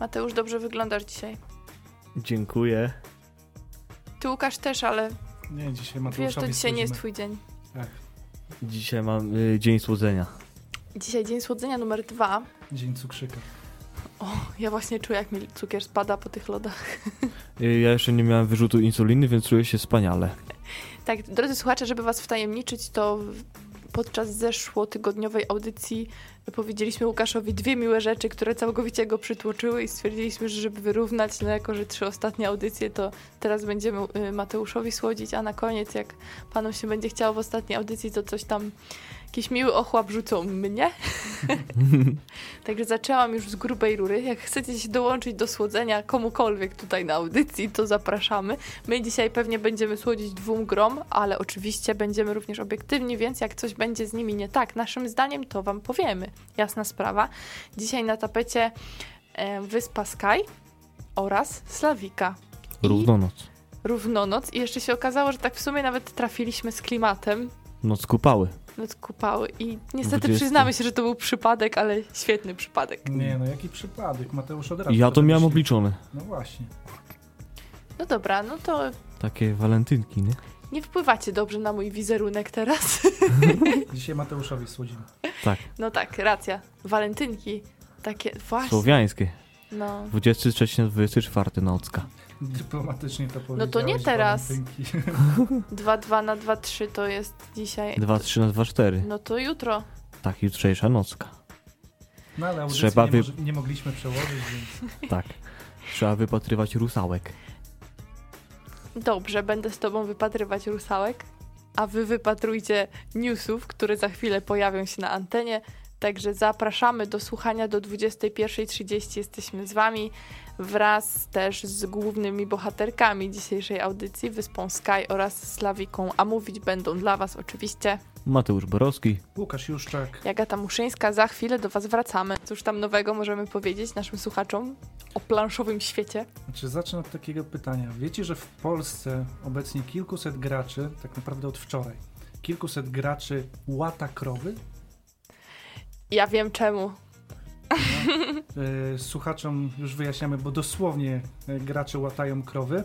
Mateusz, dobrze wyglądasz dzisiaj. Dziękuję. Ty, Łukasz, też, ale Nie, dzisiaj wiesz, Mateuszowi to dzisiaj nie jest twój dzień. Dzisiaj mam y, dzień słodzenia. Dzisiaj dzień słodzenia numer dwa. Dzień cukrzyka. O, ja właśnie czuję, jak mi cukier spada po tych lodach. Y, Ja jeszcze nie miałem wyrzutu insuliny, więc czuję się wspaniale. Tak, drodzy słuchacze, żeby was wtajemniczyć, to podczas zeszłotygodniowej audycji powiedzieliśmy Łukaszowi dwie miłe rzeczy, które całkowicie go przytłoczyły i stwierdziliśmy, że żeby wyrównać, no jako, że trzy ostatnie audycje, to teraz będziemy y, Mateuszowi słodzić, a na koniec, jak panu się będzie chciało w ostatniej audycji, to coś tam, jakiś miły ochłap rzucą mnie. Także zaczęłam już z grubej rury. Jak chcecie się dołączyć do słodzenia komukolwiek tutaj na audycji, to zapraszamy. My dzisiaj pewnie będziemy słodzić dwóm grom, ale oczywiście będziemy również obiektywni, więc jak coś będzie z nimi nie tak, naszym zdaniem, to wam powiemy. Jasna sprawa. Dzisiaj na tapecie e, Wyspa Sky oraz Slawika. I Równonoc. Równonoc. I jeszcze się okazało, że tak w sumie nawet trafiliśmy z klimatem. Noc kupały. Noc kupały. I niestety 20. przyznamy się, że to był przypadek, ale świetny przypadek. Nie, no jaki przypadek. Mateusz od razu. Ja to to miałem myśli. obliczone. No właśnie. No dobra, no to Takie walentynki, nie? nie wpływacie dobrze na mój wizerunek teraz. Dzisiaj Mateuszowi słodzimy. Tak. No tak, racja. Walentynki. Takie, właśnie. Słowiańskie. No. 23-24 nocka. Dyplomatycznie to powiedziałeś. No to nie teraz. walentynki. 2-2 na 2-3 to jest dzisiaj. 2-3 na 2-4. No to jutro. Tak, jutrzejsza nocka. No ale Trzeba nie, wy- nie mogliśmy przełożyć, więc Tak. Trzeba wypatrywać rusałek. Dobrze, będę z tobą wypatrywać rusałek, a wy wypatrujcie newsów, które za chwilę pojawią się na antenie. Także zapraszamy do słuchania do 21.30. Jesteśmy z wami wraz też z głównymi bohaterkami dzisiejszej audycji, Wyspą Sky oraz Slawiką, a mówić będą dla was oczywiście Mateusz Borowski. Łukasz Juszczak. Jagata Muszyńska. Za chwilę do was wracamy. Cóż tam nowego możemy powiedzieć naszym słuchaczom o planszowym świecie? Znaczy zacznę od takiego pytania. Wiecie, że w Polsce obecnie kilkuset graczy, tak naprawdę od wczoraj, kilkuset graczy łata krowy? Ja wiem czemu. E, Słuchaczom już wyjaśniamy, bo dosłownie e, gracze łatają krowy,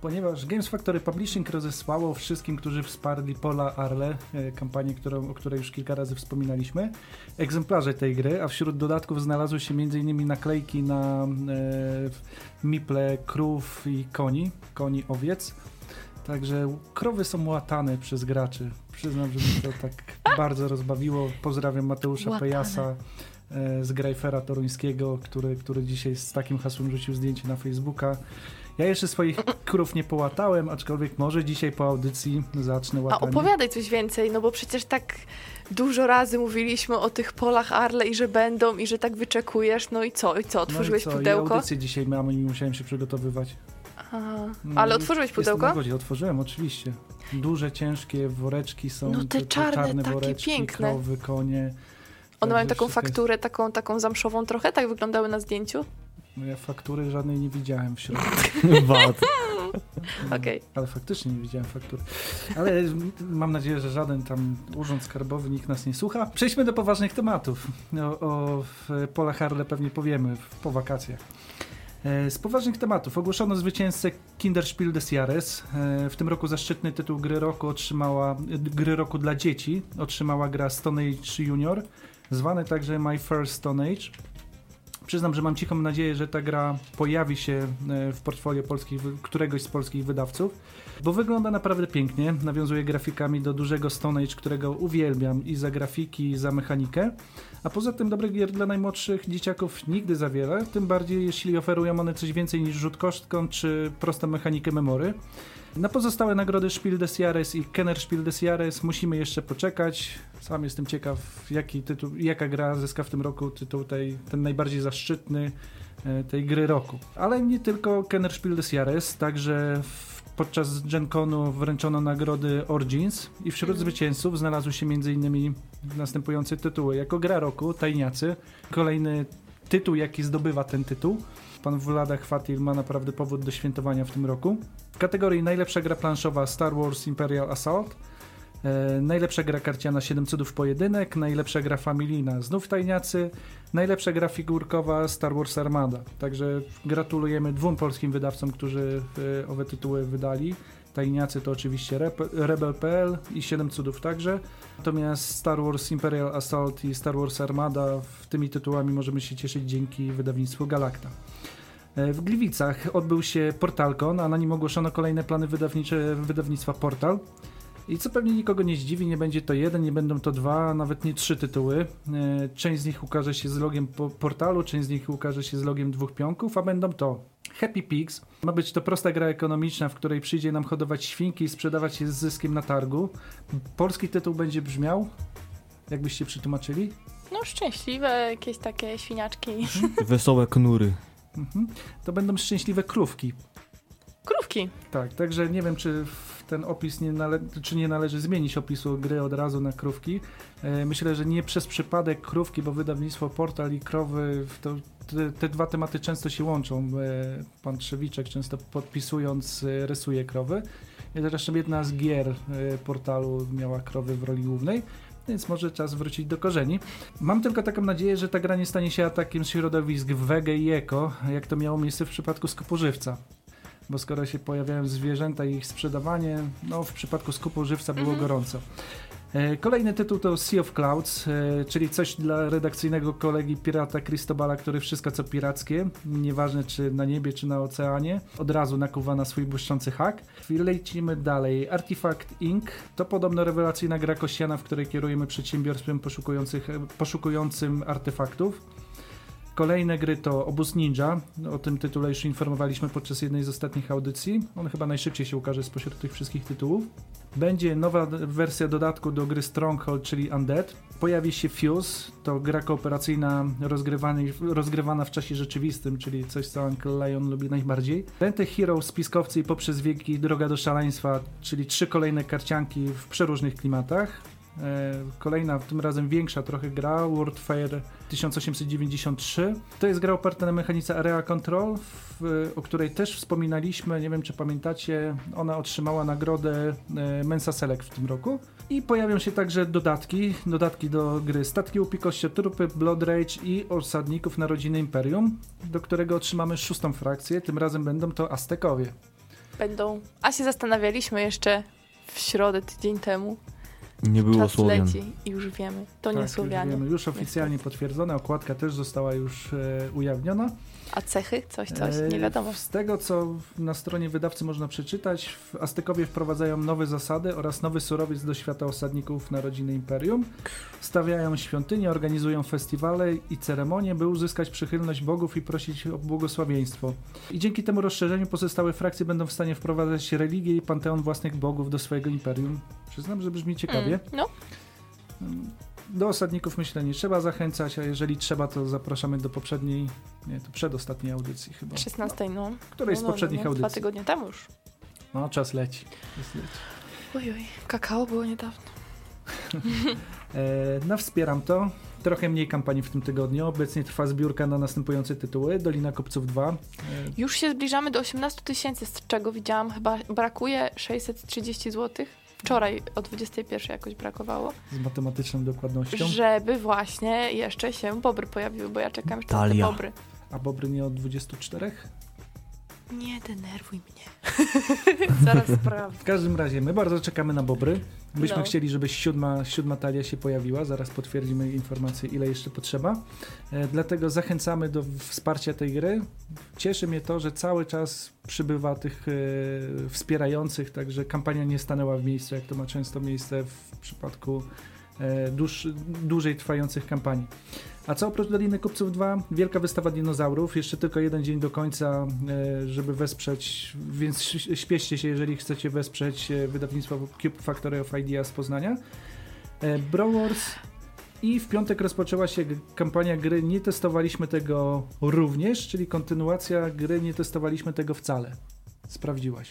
ponieważ Games Factory Publishing rozesłało wszystkim, którzy wsparli Pola Arle, e, kampanię, którą, o której już kilka razy wspominaliśmy, egzemplarze tej gry, a wśród dodatków znalazły się m.in. naklejki na e, miple krów i koni, koni owiec. Także krowy są łatane przez graczy. Przyznam, że mnie to tak bardzo rozbawiło. Pozdrawiam Mateusza Łatane. Pejasa e, z Grajfera Toruńskiego, który, który dzisiaj z takim hasłem rzucił zdjęcie na Facebooka. Ja jeszcze swoich krów nie połatałem, aczkolwiek może dzisiaj po audycji zacznę A łatanie. opowiadaj coś więcej, no bo przecież tak dużo razy mówiliśmy o tych polach Arle i że będą i że tak wyczekujesz. No i co? I co? Otworzyłeś no i co? I pudełko? audycję dzisiaj mam i musiałem się przygotowywać. Aha. No Ale otworzyłeś jestem pudełko? na godzie. Otworzyłem, oczywiście. Duże, ciężkie woreczki są. No te czarne, takie woreczki, piękne. krowy, konie. One mają taką wszystko jest- fakturę, taką, taką zamszową trochę, tak wyglądały na zdjęciu? No ja faktury żadnej nie widziałem w środku. Wad. Okej. Ale faktycznie nie widziałem faktury. Ale mam nadzieję, że żaden tam urząd skarbowy, nikt nas nie słucha. Przejdźmy do poważnych tematów. O, o w Pola Harle pewnie powiemy po wakacjach. E, Z poważnych tematów ogłoszono zwycięzcę Kinderspiel des Jahres. E, W tym roku zaszczytny tytuł gry roku otrzymała gry roku dla dzieci. Otrzymała gra Stone Age Junior, zwany także My First Stone Age. Przyznam, że mam cichą nadzieję, że ta gra pojawi się e, w portfolio polskich, któregoś z polskich wydawców, bo wygląda naprawdę pięknie. Nawiązuje grafikami do dużego Stone Age, którego uwielbiam i za grafiki, i za mechanikę. A poza tym dobrych gier dla najmłodszych dzieciaków nigdy za wiele, tym bardziej jeśli oferują one coś więcej niż rzut kostką czy prostą mechanikę memory. Na pozostałe nagrody Spiel des Jahres i Kenner Spiel des Jahres musimy jeszcze poczekać. Sam jestem ciekaw, jaki tytuł, jaka gra zyska w tym roku tytuł tej, ten najbardziej zaszczytny e, tej gry roku. Ale nie tylko Kenner Spiel des Jahres, także podczas Gen Conu wręczono nagrody Origins i wśród Mhm. zwycięzców znalazły się m.in. następujące tytuły. Jako gra roku Tajniacy, kolejny tytuł, jaki zdobywa ten tytuł. Pan Vlada Chwatil ma naprawdę powód do świętowania w tym roku. W kategorii najlepsza gra planszowa Star Wars Imperial Assault. E, najlepsza gra karciana 7 cudów pojedynek, najlepsza gra familijna znów tajniacy, najlepsza gra figurkowa Star Wars Armada. Także gratulujemy dwóm polskim wydawcom, którzy e, owe tytuły wydali. Tajniacy to oczywiście Rebel.pl i 7 cudów także. Natomiast Star Wars Imperial Assault i Star Wars Armada w tymi tytułami możemy się cieszyć dzięki wydawnictwu Galacta. E, W Gliwicach odbył się Portalcon, a na nim ogłoszono kolejne plany wydawnicze wydawnictwa Portal. I co pewnie nikogo nie zdziwi, nie będzie to jeden, nie będą to dwa, a nawet nie trzy tytuły. E, Część z nich ukaże się z logiem po portalu, część z nich ukaże się z logiem dwóch pionków, a będą to Happy Pigs. Ma być to prosta gra ekonomiczna, w której przyjdzie nam hodować świnki i sprzedawać je z zyskiem na targu. Polski tytuł będzie brzmiał, jakbyście przetłumaczyli? No szczęśliwe, jakieś takie świniaczki. Wesołe knury. Mhm. To będą szczęśliwe krówki. Krówki. Tak, także nie wiem, czy ten opis nie czy nie należy zmienić opisu gry od razu na krówki. E, myślę, że nie przez przypadek krówki, bo wydawnictwo Portal i krowy, to, te, te dwa tematy często się łączą. E, pan Trzewiczek często podpisując e, rysuje krowy. Zresztą jedna z gier e, portalu miała krowy w roli głównej. Więc może czas wrócić do korzeni. Mam tylko taką nadzieję, że ta gra nie stanie się atakiem środowisk wege i eko, jak to miało miejsce w przypadku skopożywca bo skoro się pojawiają zwierzęta i ich sprzedawanie, no w przypadku skupu żywca było Mhm. gorąco. E, Kolejny tytuł to Sea of Clouds, e, czyli coś dla redakcyjnego kolegi pirata Cristobala, który wszystko co pirackie, nieważne czy na niebie, czy na oceanie, od razu nakuwa na swój błyszczący hak. Lecimy dalej. Artifact Inc. to podobno rewelacyjna gra kościana, w której kierujemy przedsiębiorstwem poszukującym artefaktów. Kolejne gry to Obóz Ninja. O tym tytule już informowaliśmy podczas jednej z ostatnich audycji. On chyba najszybciej się ukaże spośród tych wszystkich tytułów. Będzie nowa wersja dodatku do gry Stronghold, czyli Undead. Pojawi się Fuse, to gra kooperacyjna rozgrywana w czasie rzeczywistym, czyli coś, co Uncle Lion lubi najbardziej. Denty Hero, Spiskowcy i poprzez wieki Droga do szaleństwa, czyli trzy kolejne karcianki w przeróżnych klimatach. E, Kolejna, tym razem większa trochę gra, World Fair 1893. To jest gra oparta na mechanice Area Control, w, o której też wspominaliśmy, nie wiem czy pamiętacie, ona otrzymała nagrodę e, Mensa Select w tym roku. I pojawią się także dodatki, dodatki do gry Statki Upikoście, Trupy, Blood Rage i Osadników Narodziny Imperium, do którego otrzymamy szóstą frakcję, tym razem będą to Aztekowie. Będą. A się zastanawialiśmy jeszcze w środę, tydzień temu. Nie było Czas Słowian. leci i już wiemy. To nie Tak, Słowianie. Już, wiemy, już oficjalnie potwierdzone, okładka też została już e, ujawniona. A cechy? Coś, coś, nie E, wiadomo. Z tego, co na stronie wydawcy można przeczytać, Aztekowie wprowadzają nowe zasady oraz nowy surowiec do świata osadników Narodziny Imperium. Stawiają świątynie, organizują festiwale i ceremonie, by uzyskać przychylność bogów i prosić o błogosławieństwo. I dzięki temu rozszerzeniu pozostałe frakcje będą w stanie wprowadzać religię i panteon własnych bogów do swojego imperium. Przyznam, że brzmi ciekawie. Mm, no, Do osadników myślę nie trzeba zachęcać, a jeżeli trzeba, to zapraszamy do poprzedniej, nie, to przedostatniej audycji chyba. 16, no. Której z no, no, poprzednich no, Dwa audycji. tygodnie temu już. No, czas leci. Czas leci. Ojoj, kakao było niedawno. E, no, wspieram to. Trochę mniej kampanii w tym tygodniu. Obecnie trwa zbiórka na następujące tytuły. Dolina Kopców 2. E, Już się zbliżamy do 18 tysięcy, z czego widziałam chyba brakuje 630 zł. Wczoraj o 21 jakoś brakowało, z matematyczną dokładnością. żeby właśnie jeszcze się bobry pojawiły, bo ja czekam jeszcze na te bobry. A Bobry nie od 24? Nie denerwuj mnie. Zaraz sprawdzę. W każdym razie, my bardzo czekamy na Bobry. Byśmy No. chcieli, żeby siódma, siódma talia się pojawiła. Zaraz potwierdzimy informację, ile jeszcze potrzeba. E, dlatego zachęcamy do wsparcia tej gry. Cieszy mnie to, że cały czas przybywa tych e, wspierających, także kampania nie stanęła w miejscu, jak to ma często miejsce w przypadku dłuż, dłużej trwających kampanii. A co oprócz Doliny Kupców 2? Wielka wystawa dinozaurów. Jeszcze tylko jeden dzień do końca, e, żeby wesprzeć, więc śpieszcie się, jeżeli chcecie wesprzeć e, wydawnictwo Cube Factory of Ideas z Poznania. E, Brawl Wars i w piątek rozpoczęła się kampania gry Nie testowaliśmy tego również, czyli kontynuacja gry Nie testowaliśmy tego wcale. Sprawdziłaś,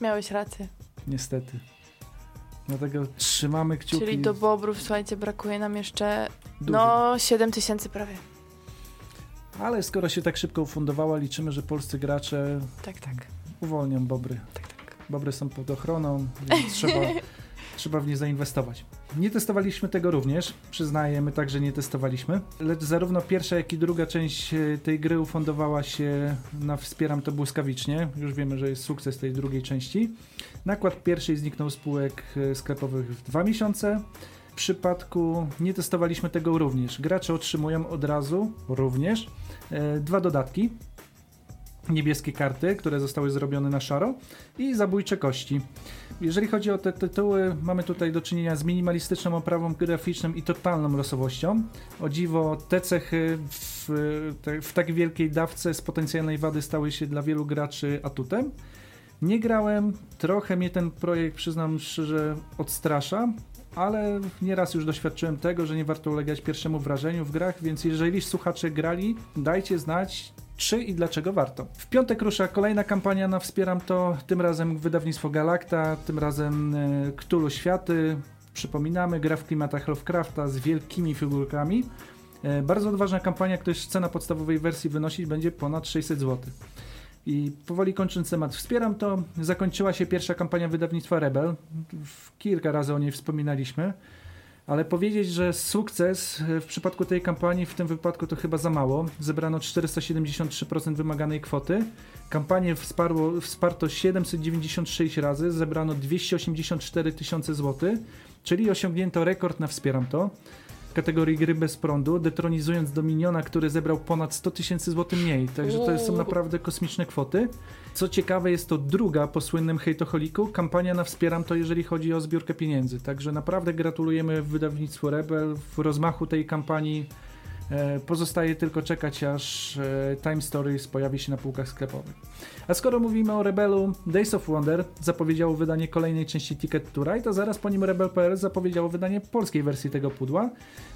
Miałeś rację. niestety. Dlatego trzymamy kciuki. Czyli do bobrów, słuchajcie, brakuje nam jeszcze Dużo. no 7 tysięcy prawie. Ale skoro się tak szybko ufundowała, liczymy, że polscy gracze Tak, tak. uwolnią bobry. Tak, tak. Bobry są pod ochroną, więc trzeba, trzeba w nie zainwestować. Nie testowaliśmy tego również, przyznaję, my także nie testowaliśmy, lecz zarówno pierwsza, jak i druga część e, tej gry ufundowała się na Wspieram to błyskawicznie. Już wiemy, że jest sukces tej drugiej części. Nakład pierwszej zniknął z półek e, sklepowych w dwa miesiące. W przypadku nie testowaliśmy tego również. Gracze otrzymują od razu również e, dwa dodatki. Niebieskie karty, które zostały zrobione na szaro i zabójcze kości. Jeżeli chodzi o te tytuły, mamy tutaj do czynienia z minimalistyczną oprawą graficzną i totalną losowością. O dziwo, te cechy w, w tak wielkiej dawce z potencjalnej wady stały się dla wielu graczy atutem. Nie grałem, trochę mnie ten projekt, przyznam szczerze, odstrasza, ale nieraz już doświadczyłem tego, że nie warto ulegać pierwszemu wrażeniu w grach, więc jeżeli słuchacze grali, dajcie znać, czy i dlaczego warto. W piątek rusza kolejna kampania na Wspieram to, tym razem wydawnictwo Galacta, tym razem e, Cthulhu Światy. Przypominamy, gra w klimatach Lovecrafta z wielkimi figurkami. E, bardzo odważna kampania, gdyż cena podstawowej wersji wynosić będzie ponad 600 zł. I powoli kończąc temat, wspieram to. Zakończyła się pierwsza kampania wydawnictwa Rebel. Kilka razy o niej wspominaliśmy. Ale powiedzieć, że sukces w przypadku tej kampanii, w tym wypadku to chyba za mało. Zebrano 473% wymaganej kwoty. Kampanię wsparło, wsparto 796 razy, zebrano 284 tysiące złotych, czyli osiągnięto rekord na Wspieram to kategorii gry bez prądu, detronizując Dominiona, który zebrał ponad 100 tysięcy złotych mniej. Także to są naprawdę kosmiczne kwoty. Co ciekawe, jest to druga po słynnym hejtoholiku kampania na Wspieram to, jeżeli chodzi o zbiórkę pieniędzy. Także naprawdę gratulujemy wydawnictwu Rebel w rozmachu tej kampanii pozostaje tylko czekać, aż e, Time Stories pojawi się na półkach sklepowych. A skoro mówimy o Rebelu, Days of Wonder zapowiedziało wydanie kolejnej części Ticket to Ride, a zaraz po nim Rebel.pl zapowiedziało wydanie polskiej wersji tego pudła,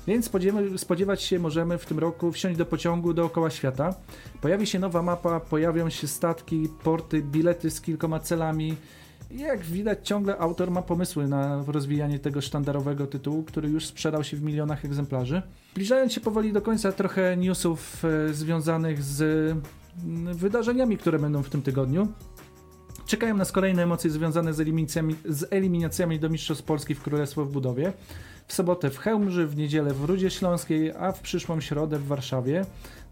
więc spodziewać się możemy w tym roku wsiąść do pociągu dookoła świata. Pojawi się nowa mapa, pojawią się statki, porty, bilety z kilkoma celami, jak widać, ciągle autor ma pomysły na rozwijanie tego sztandarowego tytułu, który już sprzedał się w milionach egzemplarzy. Zbliżając się powoli do końca, trochę newsów e, związanych z mm, wydarzeniami, które będą w tym tygodniu. Czekają nas kolejne emocje związane z eliminacjami, z eliminacjami do Mistrzostw Polski w Królestwo w Budowie. W sobotę w Chełmży, w niedzielę w Rudzie Śląskiej, a w przyszłą środę w Warszawie.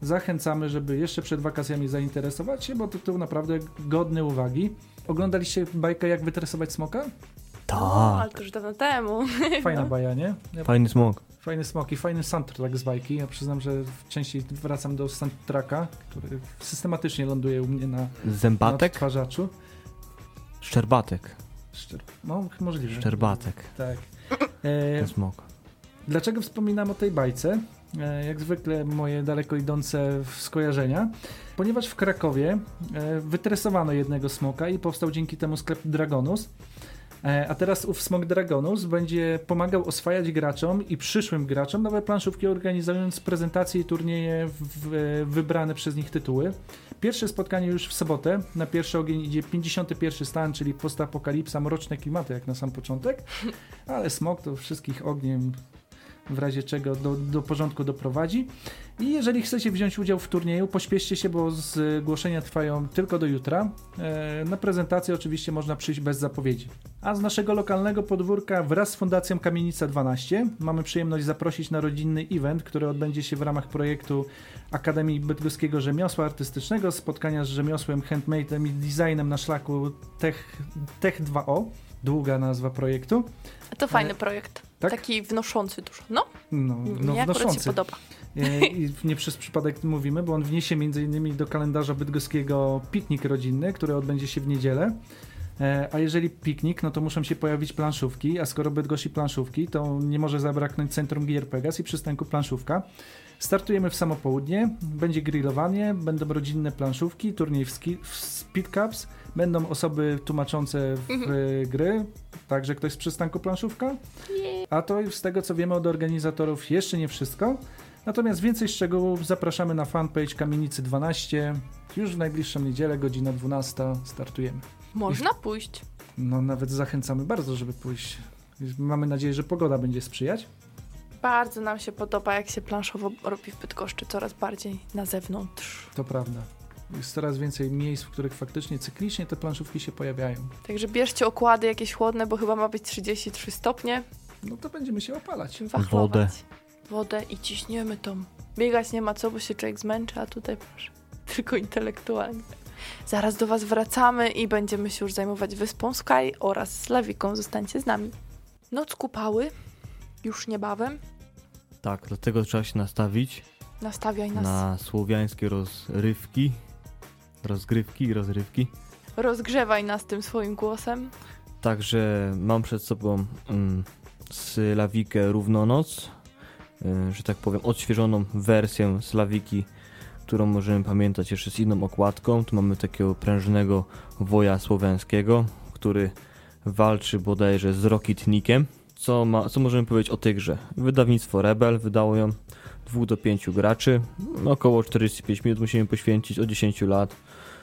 Zachęcamy, żeby jeszcze przed wakacjami zainteresować się, bo tytuł naprawdę godny uwagi. Oglądaliście bajkę Jak wytresować smoka? Tak. Ale to już dawno temu. Fajna no. baja, nie? Ja Fajny smok. Fajny smok i fajny soundtrack z bajki. Ja przyznam, że częściej wracam do soundtracka, który systematycznie ląduje u mnie na, Zębatek? na odtwarzaczu. Szczerbatek. Szczer... No, możliwe. Szczerbatek. Tak. E... smok. Dlaczego wspominam o tej bajce? E, jak zwykle moje daleko idące skojarzenia, ponieważ w Krakowie e, wytresowano jednego smoka i powstał dzięki temu sklep Dragonus. E, a teraz ów Smok Dragonus będzie pomagał oswajać graczom i przyszłym graczom nowe planszówki, organizując prezentacje i turnieje w wybrane przez nich tytuły. Pierwsze spotkanie już w sobotę. Na pierwszy ogień idzie 51 stan, czyli postapokalipsa, mroczne klimaty jak na sam początek. Ale Smok to wszystkich ogniem w razie czego do, do porządku doprowadzi. I jeżeli chcecie wziąć udział w turnieju, pośpieszcie się, bo zgłoszenia trwają tylko do jutra. E, na prezentację oczywiście można przyjść bez zapowiedzi. A z naszego lokalnego podwórka wraz z Fundacją Kamienica 12 mamy przyjemność zaprosić na rodzinny event, który odbędzie się w ramach projektu Akademii Bydgoskiego Rzemiosła Artystycznego, spotkania z rzemiosłem, handmade'em i designem na szlaku Tech, Tech 2O. Długa nazwa projektu. To fajny e, projekt. Tak? Taki wnoszący dużo. No, no, no Mnie wnoszący. się podoba. E, I nie przez przypadek mówimy, bo on wniesie m.in. do kalendarza bydgoskiego piknik rodzinny, który odbędzie się w niedzielę. E, a jeżeli piknik, no to muszą się pojawić planszówki, a skoro Bydgoszcz i planszówki, to nie może zabraknąć Centrum Gier Pegas i przystanku planszówka. Startujemy w samo południe, będzie grillowanie, będą rodzinne planszówki, turniej w, ski, w Speed Cups, będą osoby tłumaczące w mhm. gry, także ktoś z przystanku planszówka. A to z tego co wiemy od organizatorów jeszcze nie wszystko. Natomiast więcej szczegółów zapraszamy na fanpage Kamienicy 12. Już w najbliższą niedzielę, godzina 12 startujemy. Można pójść. No nawet zachęcamy bardzo, żeby pójść. Mamy nadzieję, że pogoda będzie sprzyjać. Bardzo nam się podoba, jak się planszowo robi w Bydgoszczy, coraz bardziej na zewnątrz. To prawda. Jest coraz więcej miejsc, w których faktycznie cyklicznie te planszówki się pojawiają. Także bierzcie okłady jakieś chłodne, bo chyba ma być 33 stopnie. No to będziemy się opalać. Wachlować. Wodę. Wodę i ciśniemy tą. Biegać nie ma co, bo się człowiek zmęczy, a tutaj proszę, tylko intelektualnie. Zaraz do Was wracamy i będziemy się już zajmować Wyspą Sky oraz Slawiką. Zostańcie z nami. Noc kupały, już niebawem. Tak, dlatego trzeba się nastawić Nastawiaj nas. na słowiańskie rozrywki, rozgrywki i rozrywki. Rozgrzewaj nas tym swoim głosem. Także mam przed sobą mm, Slawikę Równonoc, y, że tak powiem odświeżoną wersję Slawiki, którą możemy pamiętać jeszcze z inną okładką. Tu mamy takiego prężnego woja słowiańskiego, który walczy bodajże z Rokitnikiem. Co, ma, co możemy powiedzieć o tej grze? Wydawnictwo Rebel wydało ją 2 do 5 graczy. Około 45 minut musimy poświęcić, od 10 lat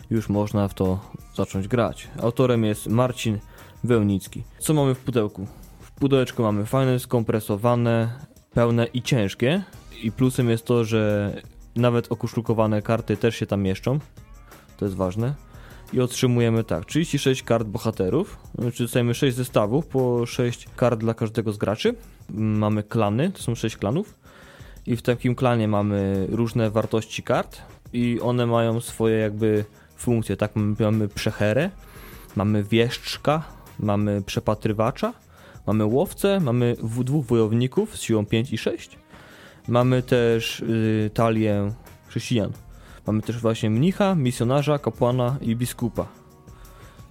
już można w to zacząć grać. Autorem jest Marcin Wełnicki. Co mamy w pudełku? W pudełeczku mamy fajne, skompresowane, pełne i ciężkie. I plusem jest to, że nawet okuszlukowane karty też się tam mieszczą. To jest ważne. I otrzymujemy tak, 36 kart bohaterów, znaczy dostajemy 6 zestawów, po 6 kart dla każdego z graczy. Mamy klany, to są 6 klanów. I w takim klanie mamy różne wartości kart i one mają swoje jakby funkcje, tak? Mamy, przecherę, mamy wieszczka, mamy przepatrywacza, mamy łowcę, mamy dwóch wojowników z siłą 5 i 6. Mamy też y, talię chrześcijan. Mamy też właśnie mnicha, misjonarza, kapłana i biskupa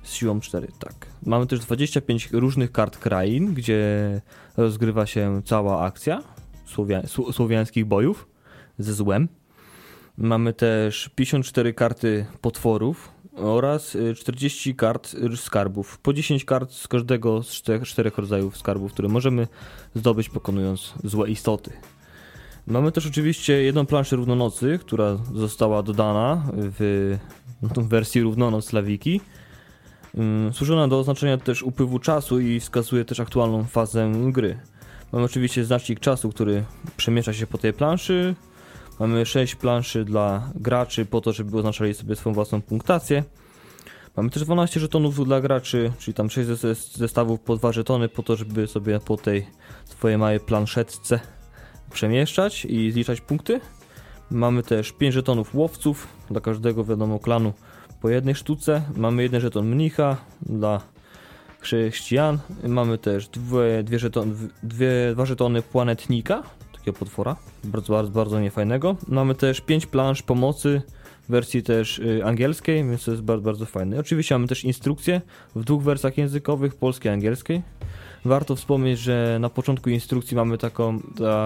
z siłą 4, tak. Mamy też 25 różnych kart krain, gdzie rozgrywa się cała akcja słowia sł- słowiańskich bojów ze złem. Mamy też 54 karty potworów oraz y, 40 kart y, skarbów. Po 10 kart z każdego z czterech rodzajów skarbów, które możemy zdobyć pokonując złe istoty. Mamy też oczywiście jedną planszę równonocy, która została dodana w w wersji równonoc Slawiki. Ona do oznaczenia też upływu czasu i wskazuje też aktualną fazę gry. Mamy oczywiście znacznik czasu, który przemieszcza się po tej planszy. Mamy 6 planszy dla graczy po to, żeby oznaczali sobie swoją własną punktację. Mamy też 12 żetonów dla graczy, czyli tam 6 zes- zestawów po 2 żetony po to, żeby sobie po tej swojej małej planszetce przemieszczać i zliczać punkty. Mamy też 5 żetonów łowców, dla każdego wiadomo klanu po jednej sztuce. Mamy jeden żeton mnicha dla chrześcijan. Mamy też dwie, dwie żeton, dwie, dwa żetony planetnika, takiego potwora, bardzo, bardzo, bardzo niefajnego. Mamy też 5 plansz pomocy w wersji też y, angielskiej, więc to jest bardzo, bardzo fajne. Oczywiście mamy też instrukcje w dwóch wersjach językowych, polskiej i angielskiej. Warto wspomnieć, że na początku instrukcji mamy taką,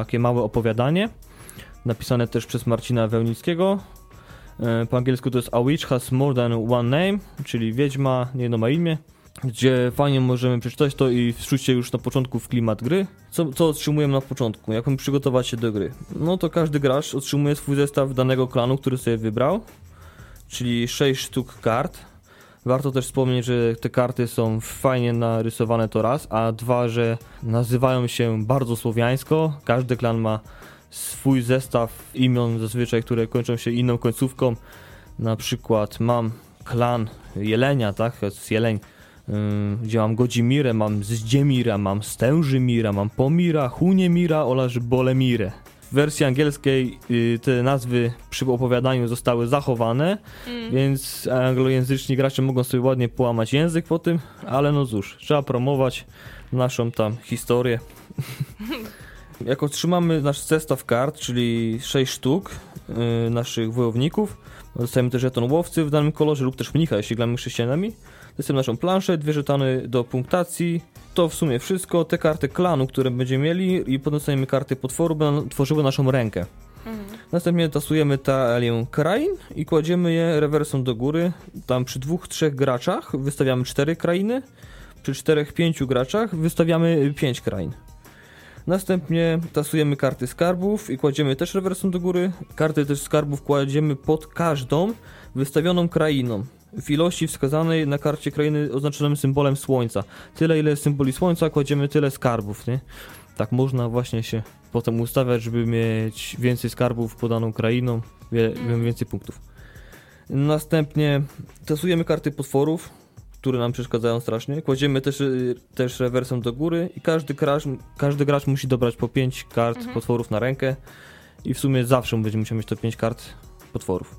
takie małe opowiadanie, napisane też przez Marcina Wełnickiego. E, Po angielsku to jest A Witch Has More Than One Name, czyli Wiedźma nie jedno ma imię, gdzie fajnie możemy przeczytać to i wczuć się już na początku w klimat gry. Co, co otrzymujemy na początku? Jak mamy przygotować się do gry? No to każdy gracz otrzymuje swój zestaw danego klanu, który sobie wybrał, czyli 6 sztuk kart. Warto też wspomnieć, że te karty są fajnie narysowane to raz, a dwa, że nazywają się bardzo słowiańsko. Każdy klan ma swój zestaw imion zazwyczaj, które kończą się inną końcówką. Na przykład mam klan Jelenia, tak? Jest Jeleń, gdzie mam Godzimirę, mam Zdziemira, mam Stężymira, mam Pomira, Huniemira oraz Bolemirę. W wersji angielskiej y, te nazwy przy opowiadaniu zostały zachowane, Mm. więc anglojęzyczni gracze mogą sobie ładnie połamać język po tym, ale no cóż, trzeba promować naszą tam historię. Jak otrzymamy nasz zestaw kart, czyli 6 sztuk y, naszych wojowników, dostajemy też żeton łowcy w danym kolorze lub też mnicha, jeśli gramy chrześcijanami. Dostajemy naszą planszę, dwie żetony do punktacji. To w sumie wszystko. Te karty klanu, które będziemy mieli i dostajemy karty potworu, będą tworzyły naszą rękę. Mm. Następnie tasujemy talię krain i kładziemy je rewersą do góry. Tam przy dwóch, trzech graczach wystawiamy cztery krainy, przy czterech, pięciu graczach wystawiamy pięć krain. Następnie tasujemy karty skarbów i kładziemy też rewersą do góry. Karty też skarbów kładziemy pod każdą wystawioną krainą. W ilości wskazanej na karcie krainy oznaczonym symbolem słońca. Tyle ile symboli słońca kładziemy tyle skarbów, nie? Tak można właśnie się potem ustawiać, żeby mieć więcej skarbów podaną krainą, Mm. więcej punktów. Następnie testujemy karty potworów, które nam przeszkadzają strasznie. Kładziemy też, y, też rewersem do góry i każdy gracz, każdy gracz musi dobrać po 5 kart Mhm. potworów na rękę i w sumie zawsze będzie musiał mieć to 5 kart potworów.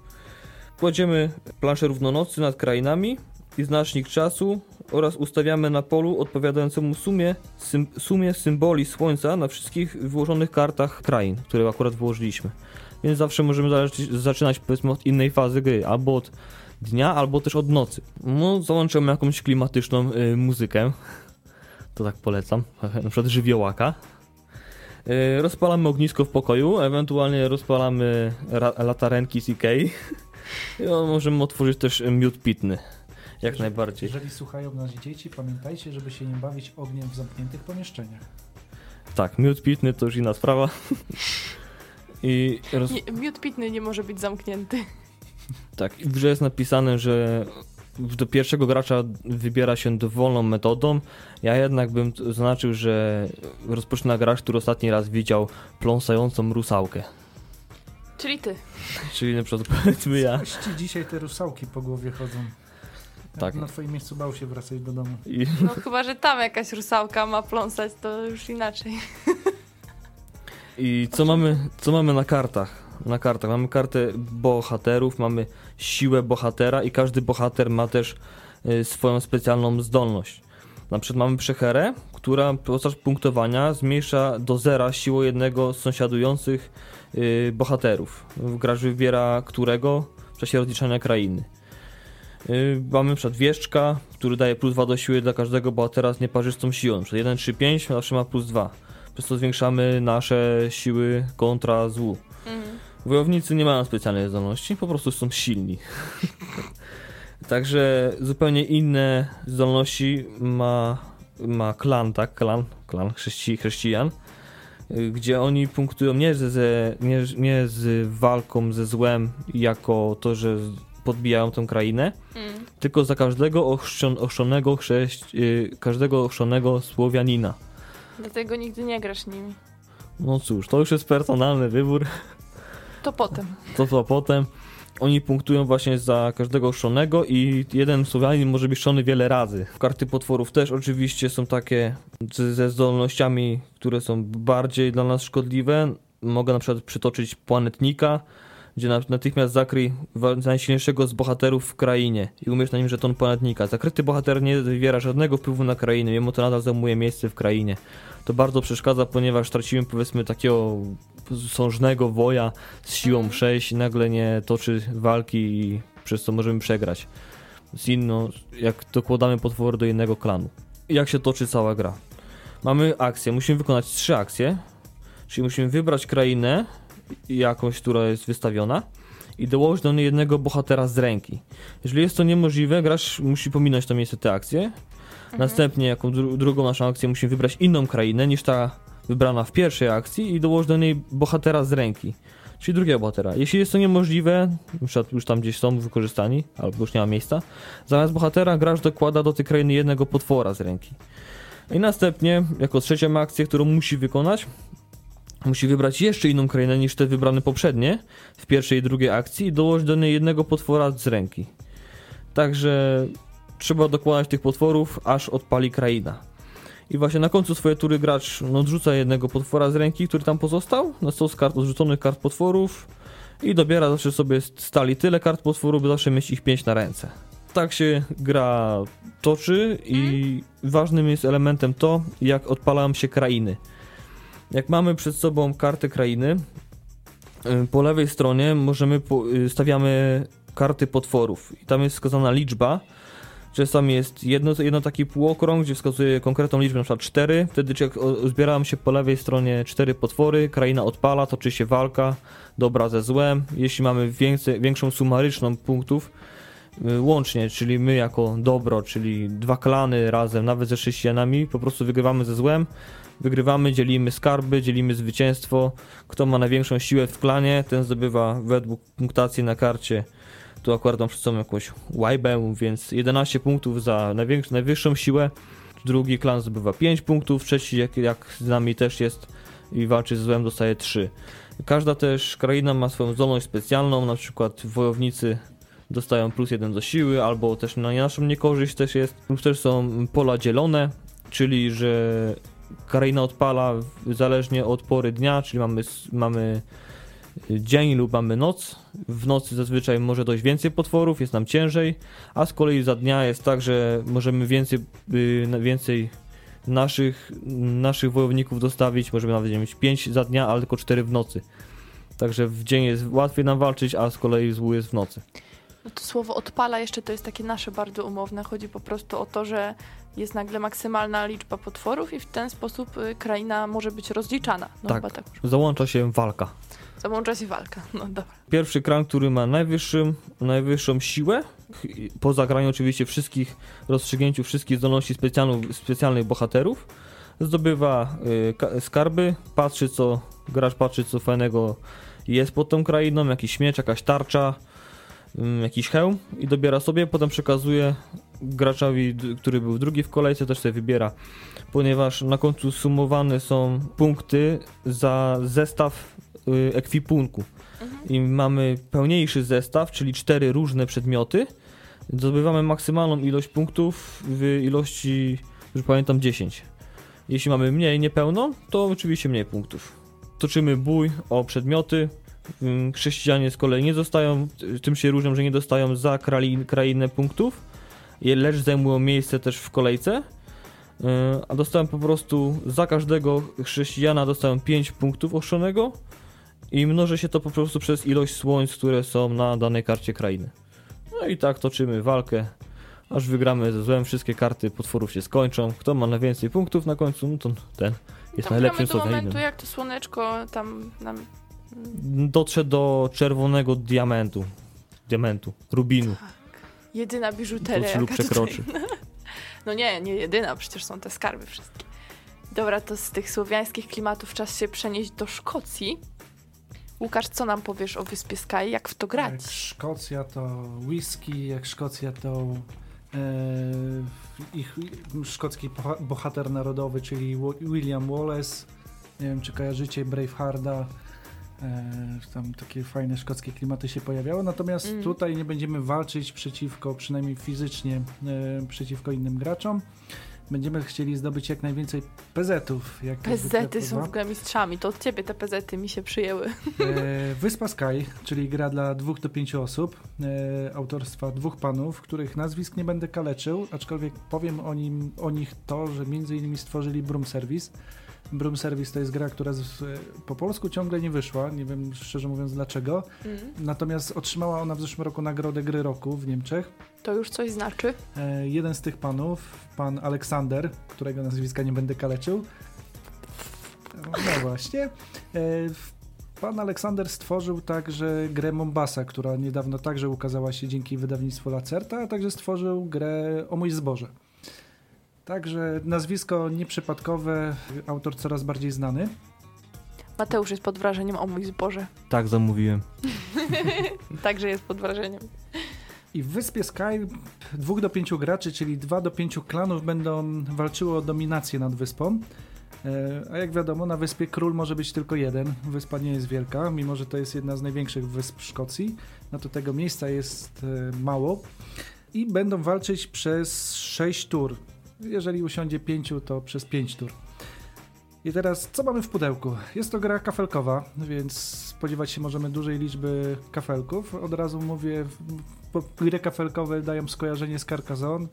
Kładziemy planszę równonocy nad krainami i znacznik czasu oraz ustawiamy na polu odpowiadającemu sumie, sym, sumie symboli słońca na wszystkich wyłożonych kartach krain, które akurat wyłożyliśmy. Więc zawsze możemy zaczynać powiedzmy od innej fazy gry, albo od dnia, albo też od nocy. No, załączymy jakąś klimatyczną y, muzykę. To tak polecam. Na przykład żywiołaka. Y, rozpalamy ognisko w pokoju, ewentualnie rozpalamy ra- latarenki z Ikei. I no, możemy otworzyć też miód pitny. Jak Jeżeli- najbardziej. Jeżeli słuchają nas dzieci, pamiętajcie, żeby się nie bawić ogniem w zamkniętych pomieszczeniach. Tak, miód pitny to już inna sprawa. I roz... Nie, miód pitny nie może być zamknięty. tak, w grze jest napisane, że do pierwszego gracza wybiera się dowolną metodą. Ja jednak bym zaznaczył, że rozpoczyna gracz, który ostatni raz widział pląsającą rusałkę. Czyli ty. Czyli na przykład powiedzmy ja. Coś ci dzisiaj te rusałki po głowie chodzą. Tak. Na twoim miejscu bał się wracać do domu. I, No chyba, że tam jakaś rusałka ma pląsać, to już inaczej. I co mamy, co mamy na kartach? Na kartach mamy kartę bohaterów, mamy siłę bohatera i każdy bohater ma też y, swoją specjalną zdolność. Na przykład mamy przecherę, która podczas punktowania zmniejsza do zera siłę jednego z sąsiadujących y, bohaterów. Gracz wybiera którego w czasie rozliczania krainy. Y, mamy na przykład wieszczka, który daje plus 2 do siły dla każdego bohatera z nieparzystą siłą. Przykład 1, 3, 5 zawsze ma plus 2 przez to zwiększamy nasze siły kontra złu. Mhm. Wojownicy nie mają specjalnej zdolności, po prostu są silni. Także zupełnie inne zdolności ma, ma klan, tak? Klan, klan chrześci, chrześcijan, gdzie oni punktują nie, ze, nie, nie z walką ze złem jako to, że podbijają tę krainę, Mm. tylko za każdego ochrzczon, ochrzczonego chrześć, y, każdego ochrzczonego Słowianina. Dlatego nigdy nie grasz nimi. No cóż, to już jest personalny wybór. To potem. To co potem. Oni punktują właśnie za każdego szczonego i jeden Słowianin może być szczony wiele razy. Karty potworów też oczywiście są takie ze zdolnościami, które są bardziej dla nas szkodliwe. Mogę na przykład przytoczyć planetnika, gdzie na- natychmiast zakryj najsilniejszego z bohaterów w krainie i umiesz na nim żeton planetnika. Zakryty bohater nie wywiera żadnego wpływu na krainę, mimo to nadal zajmuje miejsce w krainie. To bardzo przeszkadza, ponieważ tracimy powiedzmy takiego sążnego woja z siłą Mhm. 6 i nagle nie toczy walki i przez co możemy przegrać. Z inną, jak dokładamy potwory do innego klanu. Jak się toczy cała gra? Mamy akcję, musimy wykonać trzy akcje, czyli musimy wybrać krainę jakąś, która jest wystawiona i dołożyć do niej jednego bohatera z ręki. Jeżeli jest to niemożliwe, gracz musi pominąć to miejsce te akcje. Mhm. Następnie, jako dru drugą naszą akcję, musimy wybrać inną krainę niż ta wybrana w pierwszej akcji i dołożyć do niej bohatera z ręki, czyli drugiego bohatera. Jeśli jest to niemożliwe, już tam gdzieś są wykorzystani, albo już nie ma miejsca, zamiast bohatera gracz dokłada do tej krainy jednego potwora z ręki. I następnie, jako trzecią akcję, którą musi wykonać, musi wybrać jeszcze inną krainę niż te wybrane poprzednie w pierwszej i drugiej akcji i dołożyć do niej jednego potwora z ręki. Także trzeba dokładać tych potworów, aż odpali kraina. I właśnie na końcu swojej tury gracz no, odrzuca jednego potwora z ręki, który tam pozostał, na stos kart odrzuconych kart potworów. I dobiera zawsze sobie stali tyle kart potworów, by zawsze mieć ich 5 na ręce. Tak się gra toczy i ważnym jest elementem to, jak odpalają się krainy. Jak mamy przed sobą kartę krainy, y, po lewej stronie możemy y, stawiamy karty potworów. I tam jest wskazana liczba, Czasami jest jedno, jedno taki półokrąg, gdzie wskazuje konkretną liczbę, na przykład 4. Wtedy jak zbierają się po lewej stronie cztery potwory, kraina odpala, toczy się walka, dobra ze złem. Jeśli mamy więcej, większą sumaryczną punktów, y, łącznie, czyli my jako dobro, czyli dwa klany razem, nawet ze chrześcijanami, po prostu wygrywamy ze złem, wygrywamy, dzielimy skarby, dzielimy zwycięstwo. Kto ma największą siłę w klanie, ten zdobywa według punktacji na karcie tu akurat mam przed sobą jakąś łajbę, więc 11 punktów za największą, najwyższą siłę. Drugi klan zdobywa 5 punktów, trzeci jak, jak z nami też jest i walczy z złem dostaje 3. Każda też kraina ma swoją zdolność specjalną, na przykład wojownicy dostają plus jeden do siły, albo też na naszą niekorzyść też jest. Lub też są pola dzielone, czyli że kraina odpala zależnie od pory dnia, czyli mamy, mamy dzień lub mamy noc. W nocy zazwyczaj może dojść więcej potworów, jest nam ciężej, a z kolei za dnia jest tak, że możemy więcej, y, więcej naszych, naszych wojowników dostawić, możemy nawet mieć 5 za dnia, ale tylko 4 w nocy. Także w dzień jest łatwiej nam walczyć, a z kolei złu jest w nocy. No to słowo odpala jeszcze to jest takie nasze bardzo umowne. Chodzi po prostu o to, że jest nagle maksymalna liczba potworów i w ten sposób y, kraina może być rozliczana. No tak, tak załącza się walka. Załącza się walka, no dobra. Pierwszy kran, który ma najwyższym, najwyższą siłę, po zagraniu oczywiście wszystkich, rozstrzygnięciu wszystkich zdolności specjalnych bohaterów, zdobywa y, skarby, patrzy co, gracz patrzy co fajnego jest pod tą krainą, jakiś miecz, jakaś tarcza, jakiś hełm i dobiera sobie, potem przekazuje graczowi, który był drugi w kolejce, też sobie wybiera, ponieważ na końcu sumowane są punkty za zestaw y, ekwipunku. Mhm. I mamy pełniejszy zestaw, czyli cztery różne przedmioty. Zdobywamy maksymalną ilość punktów w ilości, już pamiętam, 10. Jeśli mamy mniej niepełną, to oczywiście mniej punktów. Toczymy bój o przedmioty. Chrześcijanie z kolei nie dostają, tym się różnią, że nie dostają za krainę punktów, lecz zajmują miejsce też w kolejce. E, a dostałem po prostu za każdego chrześcijana dostałem 5 punktów ostrzonego i mnoży się to po prostu przez ilość słońc, które są na danej karcie krainy. No i tak toczymy walkę, aż wygramy ze złem, wszystkie karty potworów się skończą. Kto ma najwięcej punktów na końcu, no to ten jest tam najlepszym do momentu, jak to słoneczko tam nam... Dotrze do czerwonego diamentu. Diamentu, rubinu. Tak. Jedyna biżuteria. lub przekroczy. Tutaj... No nie, nie jedyna, przecież są te skarby wszystkie. Dobra, to z tych słowiańskich klimatów czas się przenieść do Szkocji. Łukasz, co nam powiesz o Wyspie Sky? Jak w to grać? Jak Szkocja to whisky, jak Szkocja to e, ich szkocki bohater narodowy, czyli William Wallace. Nie wiem, czy kojarzycie Bravehearta. E, tam takie fajne szkockie klimaty się pojawiały. Natomiast mm. tutaj nie będziemy walczyć przeciwko, przynajmniej fizycznie, e, przeciwko innym graczom będziemy chcieli zdobyć jak najwięcej PZ-ów. Jak PZ-y są w ogóle mistrzami, to od ciebie te PZ-y mi się przyjęły. E, Wyspa Sky, czyli gra dla dwóch do pięciu osób, autorstwa dwóch panów, których nazwisk nie będę kaleczył, aczkolwiek powiem o, nim, o nich to, że między innymi stworzyli Broom Service. Broom Service to jest gra, która z, po polsku ciągle nie wyszła, nie wiem szczerze mówiąc dlaczego, mm. natomiast otrzymała ona w zeszłym roku nagrodę gry roku w Niemczech to już coś znaczy? E, jeden z tych panów, pan Aleksander, którego nazwiska nie będę kaleczył. No właśnie. E, pan Aleksander stworzył także grę Mombasa, która niedawno także ukazała się dzięki wydawnictwu Lacerta, a także stworzył grę O mój zboże. Także nazwisko nieprzypadkowe, autor coraz bardziej znany. Mateusz jest pod wrażeniem O mój zboże. Tak, zamówiłem. Także jest pod wrażeniem. I w Wyspie Sky dwóch do pięciu graczy, czyli dwa do pięciu klanów będą walczyły o dominację nad wyspą. E, a jak wiadomo, na wyspie król może być tylko jeden. Wyspa nie jest wielka, mimo że to jest jedna z największych wysp Szkocji. No to tego miejsca jest e, mało. I będą walczyć przez sześć tur. Jeżeli usiądzie pięciu, to przez pięć tur. I teraz, co mamy w pudełku? Jest to gra kafelkowa, więc spodziewać się możemy dużej liczby kafelków. Od razu mówię, gry kafelkowe dają skojarzenie z Carcassonne.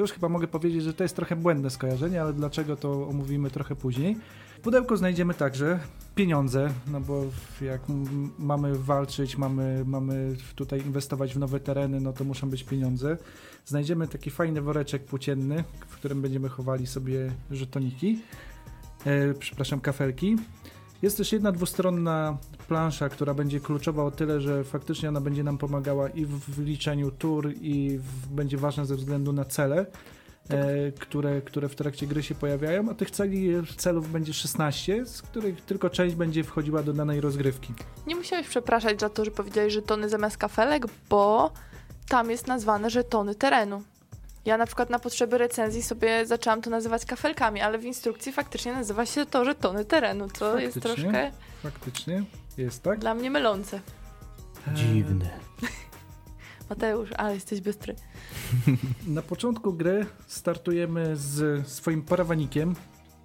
Już chyba mogę powiedzieć, że to jest trochę błędne skojarzenie, ale dlaczego to omówimy trochę później. W pudełku znajdziemy także pieniądze, no bo jak mamy walczyć, mamy, mamy tutaj inwestować w nowe tereny, no to muszą być pieniądze. Znajdziemy taki fajny woreczek płócienny, w którym będziemy chowali sobie żetoniki e, przepraszam, kafelki. Jest też jedna dwustronna plansza, która będzie kluczowa o tyle, że faktycznie ona będzie nam pomagała i w liczeniu tur, i w, będzie ważna ze względu na cele. Tak. E, które, które w trakcie gry się pojawiają, a tych celi, celów będzie 16, z których tylko część będzie wchodziła do danej rozgrywki. Nie musiałeś przepraszać za to, że powiedziałeś żetony zamiast kafelek, bo tam jest nazwane żetony terenu. Ja na przykład na potrzeby recenzji sobie zaczęłam to nazywać kafelkami, ale w instrukcji faktycznie nazywa się to żetony terenu, co faktycznie, jest troszkę... Faktycznie, jest tak. Dla mnie mylące. Dziwne. Mateusz, ale jesteś bystry. Na początku gry startujemy z swoim parawanikiem,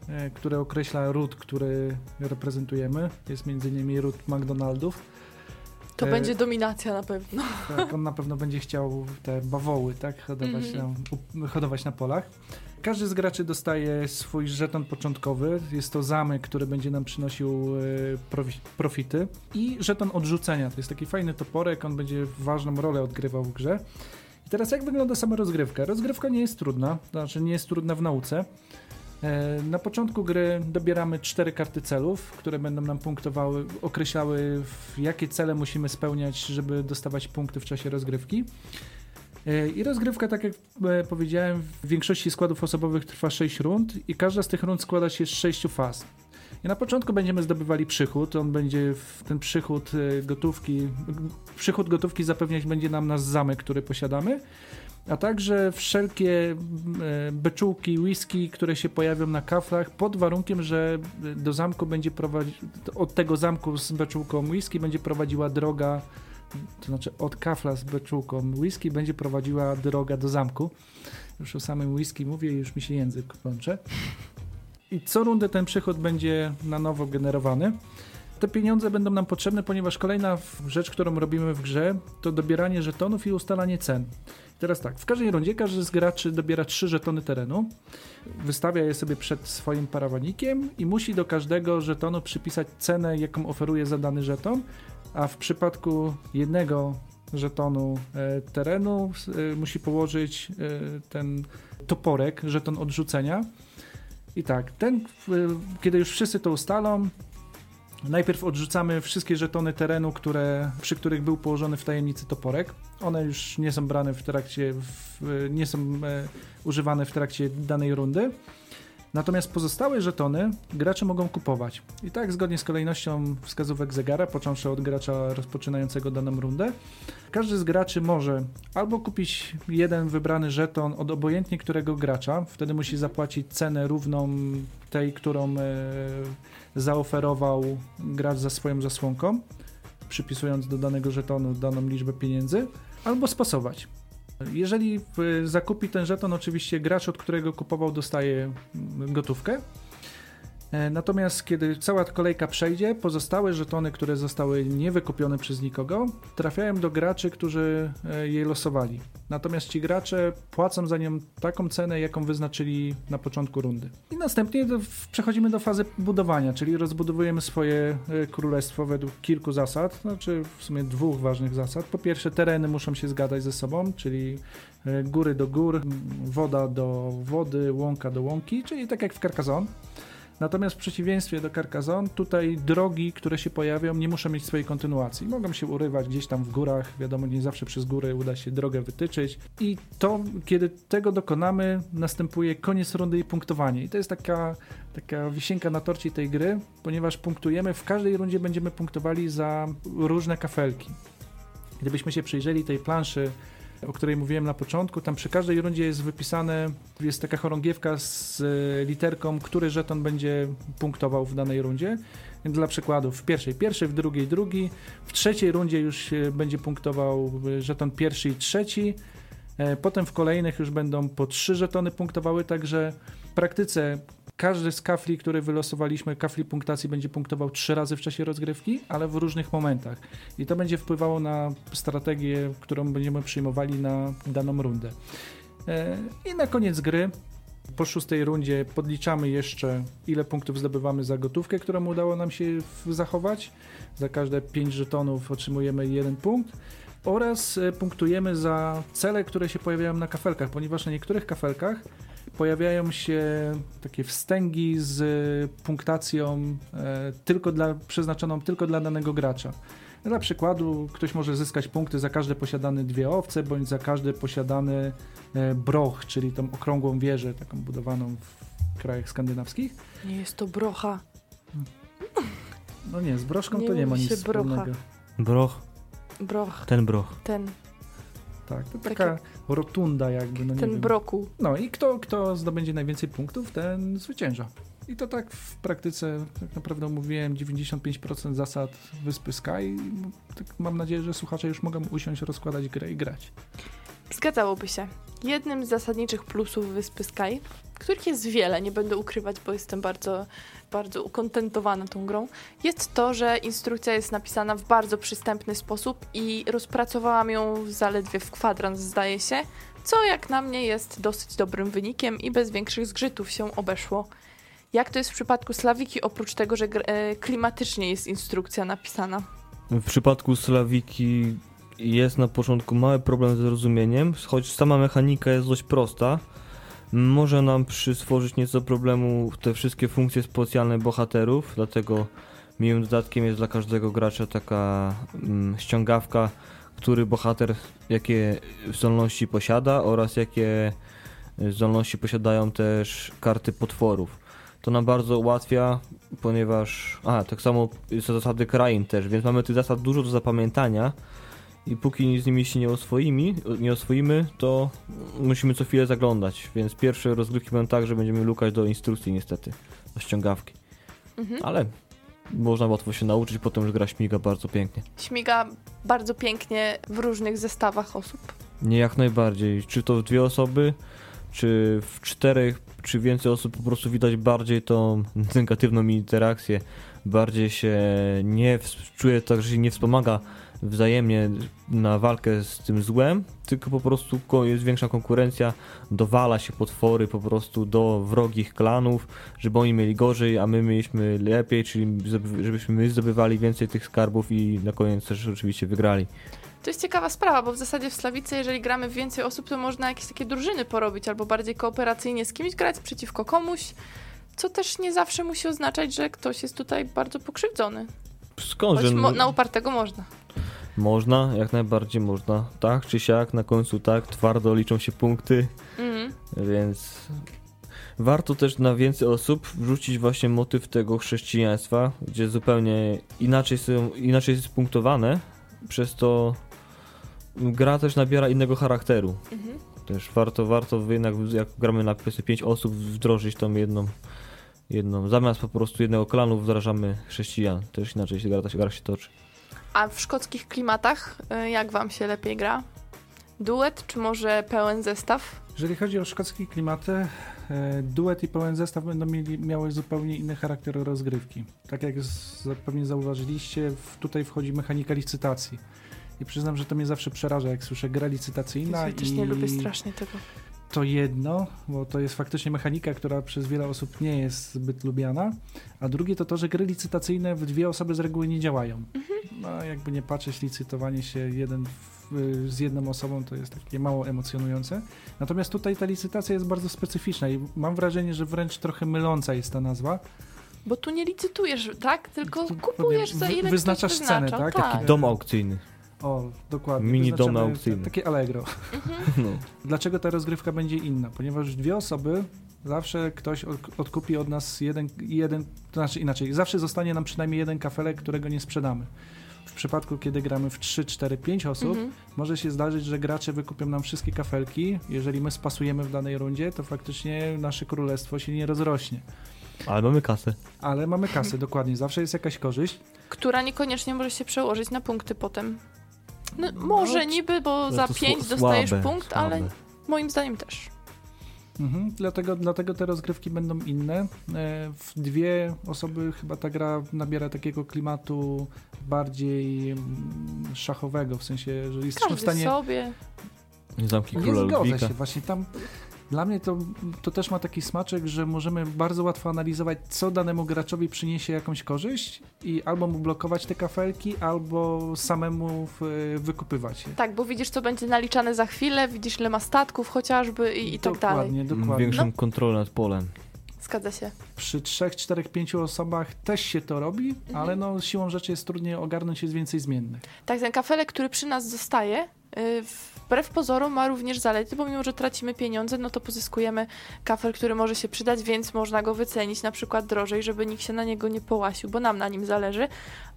e, który określa ród, który reprezentujemy. Jest m.in. ród McDonaldów. To E, będzie dominacja na pewno. Tak, on na pewno będzie chciał te bawoły tak, hodować, Mhm. na, hodować na polach. Każdy z graczy dostaje swój żeton początkowy. Jest to zamek, który będzie nam przynosił e, profi- profity. I żeton odrzucenia. To jest taki fajny toporek, on będzie ważną rolę odgrywał w grze. I teraz jak wygląda sama rozgrywka? Rozgrywka nie jest trudna, znaczy nie jest trudna w nauce. E, Na początku gry dobieramy cztery karty celów, które będą nam punktowały, określały jakie cele musimy spełniać, żeby dostawać punkty w czasie rozgrywki. E, I rozgrywka, tak jak e, powiedziałem, w większości składów osobowych trwa 6 rund i każda z tych rund składa się z 6 faz. I na początku będziemy zdobywali przychód, on będzie, w ten przychód gotówki, przychód gotówki zapewniać będzie nam nasz zamek, który posiadamy, a także wszelkie m, e, beczułki, whisky, które się pojawią na kaflach, pod warunkiem, że do zamku będzie prowadzić, od tego zamku z beczułką whisky będzie prowadziła droga, to znaczy od kafla z beczułką whisky będzie prowadziła droga do zamku. Już o samym whisky mówię i już mi się język plącze. I co rundę ten przychód będzie na nowo generowany. Te pieniądze będą nam potrzebne, ponieważ kolejna rzecz, którą robimy w grze, to dobieranie żetonów i ustalanie cen. Teraz tak, w każdej rundzie każdy z graczy dobiera trzy żetony terenu, wystawia je sobie przed swoim parawanikiem i musi do każdego żetonu przypisać cenę, jaką oferuje za dany żeton, a w przypadku jednego żetonu e, terenu e, musi położyć e, ten toporek, żeton odrzucenia. I tak, ten, kiedy już wszyscy to ustalą, najpierw odrzucamy wszystkie żetony terenu, które, przy których był położony w tajemnicy toporek. One już nie są brane w trakcie, w, nie są e, używane w trakcie danej rundy. Natomiast pozostałe żetony gracze mogą kupować. I tak zgodnie z kolejnością wskazówek zegara, począwszy od gracza rozpoczynającego daną rundę, każdy z graczy może albo kupić jeden wybrany żeton od obojętnie którego gracza, wtedy musi zapłacić cenę równą tej, którą e, zaoferował gracz za swoją zasłonką, przypisując do danego żetonu daną liczbę pieniędzy, albo spasować. Jeżeli zakupi ten żeton, oczywiście gracz, od którego kupował, dostaje gotówkę. E, Natomiast kiedy cała kolejka przejdzie, pozostałe żetony, które zostały niewykupione przez nikogo, trafiają do graczy, którzy e, je losowali. Natomiast ci gracze płacą za nią taką cenę, jaką wyznaczyli na początku rundy. I następnie przechodzimy do fazy budowania, czyli rozbudowujemy swoje e, królestwo według kilku zasad, znaczy w sumie dwóch ważnych zasad. Po pierwsze, tereny muszą się zgadać ze sobą, czyli góry do gór, woda do wody, łąka do łąki, czyli tak jak w Carcassonne. Natomiast w przeciwieństwie do Carcassonne, tutaj drogi, które się pojawią, nie muszą mieć swojej kontynuacji. Mogą się urywać gdzieś tam w górach, wiadomo, nie zawsze przez góry uda się drogę wytyczyć. I to, kiedy tego dokonamy, następuje koniec rundy i punktowanie. I to jest taka, taka wisienka na torcie tej gry, ponieważ punktujemy, w każdej rundzie będziemy punktowali za różne kafelki. Gdybyśmy się przyjrzeli tej planszy, o której mówiłem na początku, tam przy każdej rundzie jest wypisane, jest taka chorągiewka z e, literką, który żeton będzie punktował w danej rundzie. Dla przykładu, w pierwszej pierwszy, w drugiej drugi, w trzeciej rundzie już e, będzie punktował e, żeton pierwszy i trzeci, potem w kolejnych już będą po trzy żetony punktowały, także w praktyce każdy z kafli, który wylosowaliśmy, kafli punktacji będzie punktował trzy razy w czasie rozgrywki, ale w różnych momentach. I to będzie wpływało na strategię, którą będziemy przyjmowali na daną rundę. E, I na koniec gry, po szóstej rundzie, podliczamy jeszcze, ile punktów zdobywamy za gotówkę, którą udało nam się zachować. Za każde 5 żetonów otrzymujemy jeden punkt. Oraz e, punktujemy za cele, które się pojawiają na kafelkach, ponieważ na niektórych kafelkach pojawiają się takie wstęgi z punktacją e, tylko dla, przeznaczoną tylko dla danego gracza. Dla przykładu, ktoś może zyskać punkty za każde posiadane dwie owce, bądź za każdy posiadany e, broch, czyli tą okrągłą wieżę, taką budowaną w krajach skandynawskich. Nie jest to brocha. No nie, z broszką Nie to nie ma nic brocha. wspólnego. Broch, Broch, ten broch. ten, Tak, to taka rotunda jakby, no nie ten wiem. broku. No i kto, kto zdobędzie najwięcej punktów, ten zwycięża. I to tak w praktyce, tak naprawdę omówiłem 95% zasad Wyspy Sky. Tak mam nadzieję, że słuchacze już mogą usiąść, rozkładać grę i grać. Zgadzałoby się. Jednym z zasadniczych plusów Wyspy Sky, których jest wiele, nie będę ukrywać, bo jestem bardzo, bardzo ukontentowana tą grą, jest to, że instrukcja jest napisana w bardzo przystępny sposób i rozpracowałam ją zaledwie w kwadrans, zdaje się, co jak na mnie jest dosyć dobrym wynikiem i bez większych zgrzytów się obeszło. Jak to jest w przypadku Slawiki, oprócz tego, że e, klimatycznie jest instrukcja napisana? W przypadku Slawiki jest na początku mały problem z zrozumieniem, choć sama mechanika jest dość prosta. Może nam przyswożyć nieco problemu te wszystkie funkcje specjalne bohaterów, dlatego miłym dodatkiem jest dla każdego gracza taka mm, ściągawka, który bohater jakie zdolności posiada oraz jakie zdolności posiadają też karty potworów. To nam bardzo ułatwia, ponieważ. A, tak samo są zasady krain też, więc mamy tych zasad dużo do zapamiętania i póki z nimi się nie oswoimy, nie oswoimy, to musimy co chwilę zaglądać, więc pierwsze rozgrywki będą tak, że będziemy lukać do instrukcji niestety, do ściągawki. Mhm. Ale można łatwo się nauczyć, potem już gra śmiga bardzo pięknie. Śmiga bardzo pięknie w różnych zestawach osób? Nie, jak najbardziej. Czy to w dwie osoby, czy w czterech, czy więcej osób po prostu widać bardziej tą negatywną interakcję, bardziej się nie czuje tak, że się nie wspomaga wzajemnie na walkę z tym złem, tylko po prostu jest większa konkurencja, dowala się potwory po prostu do wrogich klanów, żeby oni mieli gorzej, a my mieliśmy lepiej, czyli żebyśmy my zdobywali więcej tych skarbów i na koniec też oczywiście wygrali. To jest ciekawa sprawa, bo w zasadzie w Slawice, jeżeli gramy w więcej osób, to można jakieś takie drużyny porobić, albo bardziej kooperacyjnie z kimś grać przeciwko komuś, co też nie zawsze musi oznaczać, że ktoś jest tutaj bardzo pokrzywdzony. Skąd? Choć mo- na upartego można. Można, jak najbardziej można. Tak czy siak, na końcu tak, twardo liczą się punkty, mm. więc warto też na więcej osób wrzucić właśnie motyw tego chrześcijaństwa, gdzie zupełnie inaczej, są, inaczej jest punktowane, przez to gra też nabiera innego charakteru. Mhm. Też warto, warto jednak jak gramy na powiedzmy 5 osób wdrożyć tą jedną, jedną. Zamiast po prostu jednego klanu wdrażamy chrześcijan. Też inaczej się gra, gra się toczy. A w szkockich klimatach y, jak wam się lepiej gra? Duet czy może pełen zestaw? Jeżeli chodzi o szkockie klimaty, e, duet i pełen zestaw będą mieli, miały zupełnie inny charakter rozgrywki. Tak jak pewnie zauważyliście, tutaj wchodzi mechanika licytacji. I przyznam, że to mnie zawsze przeraża, jak słyszę grę licytacyjna. Ja też nie lubię strasznie tego. To jedno, bo to jest faktycznie mechanika, która przez wiele osób nie jest zbyt lubiana. A drugie to to, że gry licytacyjne w dwie osoby z reguły nie działają. Mhm. No, jakby nie patrzeć, licytowanie się jeden w, z jedną osobą to jest takie mało emocjonujące. Natomiast tutaj ta licytacja jest bardzo specyficzna i mam wrażenie, że wręcz trochę myląca jest ta nazwa. Bo tu nie licytujesz, tak? Tylko kupujesz za ile Wyznaczasz cenę, tak? tak? Taki dom aukcyjny. O, dokładnie. Mini dom aukcyjny. Takie Allegro. Mhm. No. Dlaczego ta rozgrywka będzie inna? Ponieważ dwie osoby zawsze ktoś odkupi od nas jeden, jeden, to znaczy inaczej, zawsze zostanie nam przynajmniej jeden kafelek, którego nie sprzedamy. W przypadku, kiedy gramy w 3, 4, 5 osób, mhm. może się zdarzyć, że gracze wykupią nam wszystkie kafelki. Jeżeli my spasujemy w danej rundzie, to faktycznie nasze królestwo się nie rozrośnie. Ale mamy kasę. Ale mamy kasę, dokładnie. Zawsze jest jakaś korzyść. Która niekoniecznie może się przełożyć na punkty potem. No, może no, niby, bo za 5 dostajesz punkt, słabe. ale moim zdaniem też. Mhm, dlatego, dlatego te rozgrywki będą inne. E, w dwie osoby chyba ta gra nabiera takiego klimatu bardziej mm, szachowego, w sensie, że jesteśmy w stanie... sobie. Zamki Nie zgodzę się, właśnie tam dla mnie to, to też ma taki smaczek, że możemy bardzo łatwo analizować, co danemu graczowi przyniesie jakąś korzyść i albo mu blokować te kafelki, albo samemu wykupywać je. Tak, bo widzisz, co będzie naliczane za chwilę, widzisz, ile ma statków chociażby i, i tak dalej. Dokładnie, dokładnie. Większą no. kontrolę nad polem. Zgadza się. Przy trzech, czterech, pięciu osobach też się to robi, mhm. ale no siłą rzeczy jest trudniej ogarnąć, jest więcej zmiennych. Tak, ten kafelek, który przy nas zostaje, wbrew pozorom ma również zalety, bo mimo, że tracimy pieniądze, no to pozyskujemy kafel, który może się przydać, więc można go wycenić na przykład drożej, żeby nikt się na niego nie połasił, bo nam na nim zależy,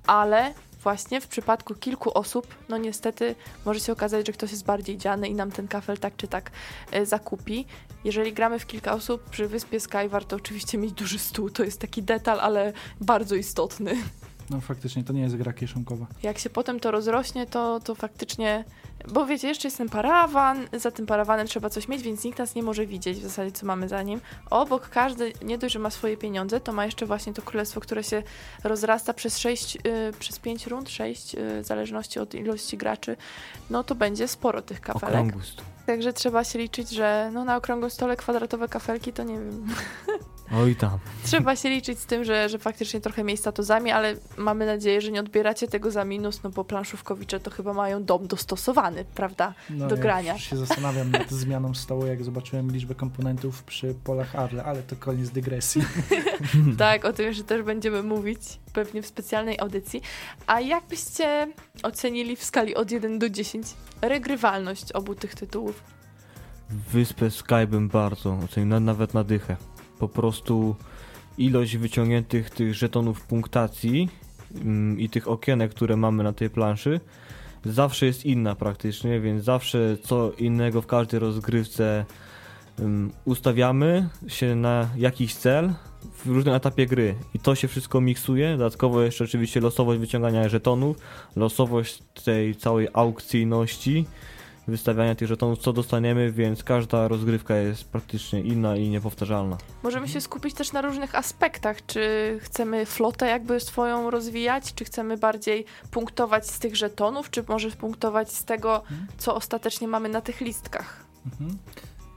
ale właśnie w przypadku kilku osób, no niestety może się okazać, że ktoś jest bardziej dziany i nam ten kafel tak czy tak e, zakupi. Jeżeli gramy w kilka osób przy wyspie Sky, warto oczywiście mieć duży stół. To jest taki detal, ale bardzo istotny. No faktycznie, to nie jest gra kieszonkowa. Jak się potem to rozrośnie, to, to faktycznie... Bo wiecie, jeszcze jest ten parawan, za tym parawanem trzeba coś mieć, więc nikt nas nie może widzieć w zasadzie, co mamy za nim. Obok każdy, nie dość, że ma swoje pieniądze, to ma jeszcze właśnie to królestwo, które się rozrasta przez 6, y, przez 5 rund, 6, y, w zależności od ilości graczy. No to będzie sporo tych kafelek. Okrągły stół. Także trzeba się liczyć, że no, na okrągłym stole kwadratowe kafelki to nie wiem. Oj tam. Trzeba się liczyć z tym, że, że faktycznie trochę miejsca to zajmie, ale mamy nadzieję, że nie odbieracie tego za minus, no bo planszówkowicze to chyba mają dom dostosowany, prawda? No, Do ja grania. już się zastanawiam nad zmianą stołu, jak zobaczyłem liczbę komponentów przy polach Arle, ale to koniec dygresji. Tak, o tym jeszcze też będziemy mówić pewnie w specjalnej audycji. A jak byście ocenili w skali od 1 do 10 regrywalność obu tych tytułów? Wyspę Sky bym bardzo ocenił, na- nawet na dychę. Po prostu ilość wyciągniętych tych żetonów punktacji mm, i tych okienek, które mamy na tej planszy, zawsze jest inna praktycznie, więc zawsze co innego w każdej rozgrywce ym, ustawiamy się na jakiś cel w różnym etapie gry i to się wszystko miksuje. Dodatkowo jeszcze oczywiście losowość wyciągania żetonów, losowość tej całej aukcyjności wystawiania tych żetonów, co dostaniemy, więc każda rozgrywka jest praktycznie inna i niepowtarzalna. Możemy się skupić też na różnych aspektach. Czy chcemy flotę jakby swoją rozwijać, czy chcemy bardziej punktować z tych żetonów, czy może punktować z tego, co ostatecznie mamy na tych listkach. Mhm.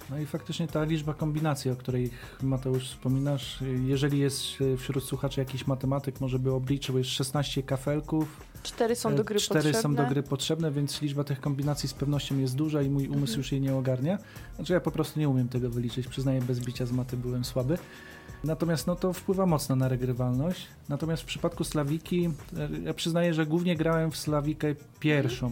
No i faktycznie ta liczba kombinacji, o której Mateusz wspominasz, jeżeli jest wśród słuchaczy jakiś matematyk, może by obliczył, jest 16 kafelków, Cztery są do gry Cztery potrzebne. są do gry potrzebne, więc liczba tych kombinacji z pewnością jest duża i mój umysł Mhm. już jej nie ogarnia. Znaczy ja po prostu nie umiem tego wyliczyć, przyznaję, bez bicia z maty byłem słaby. Natomiast no to wpływa mocno na regrywalność. Natomiast w przypadku Slawiki, e, ja przyznaję, że głównie grałem w Slawikę pierwszą.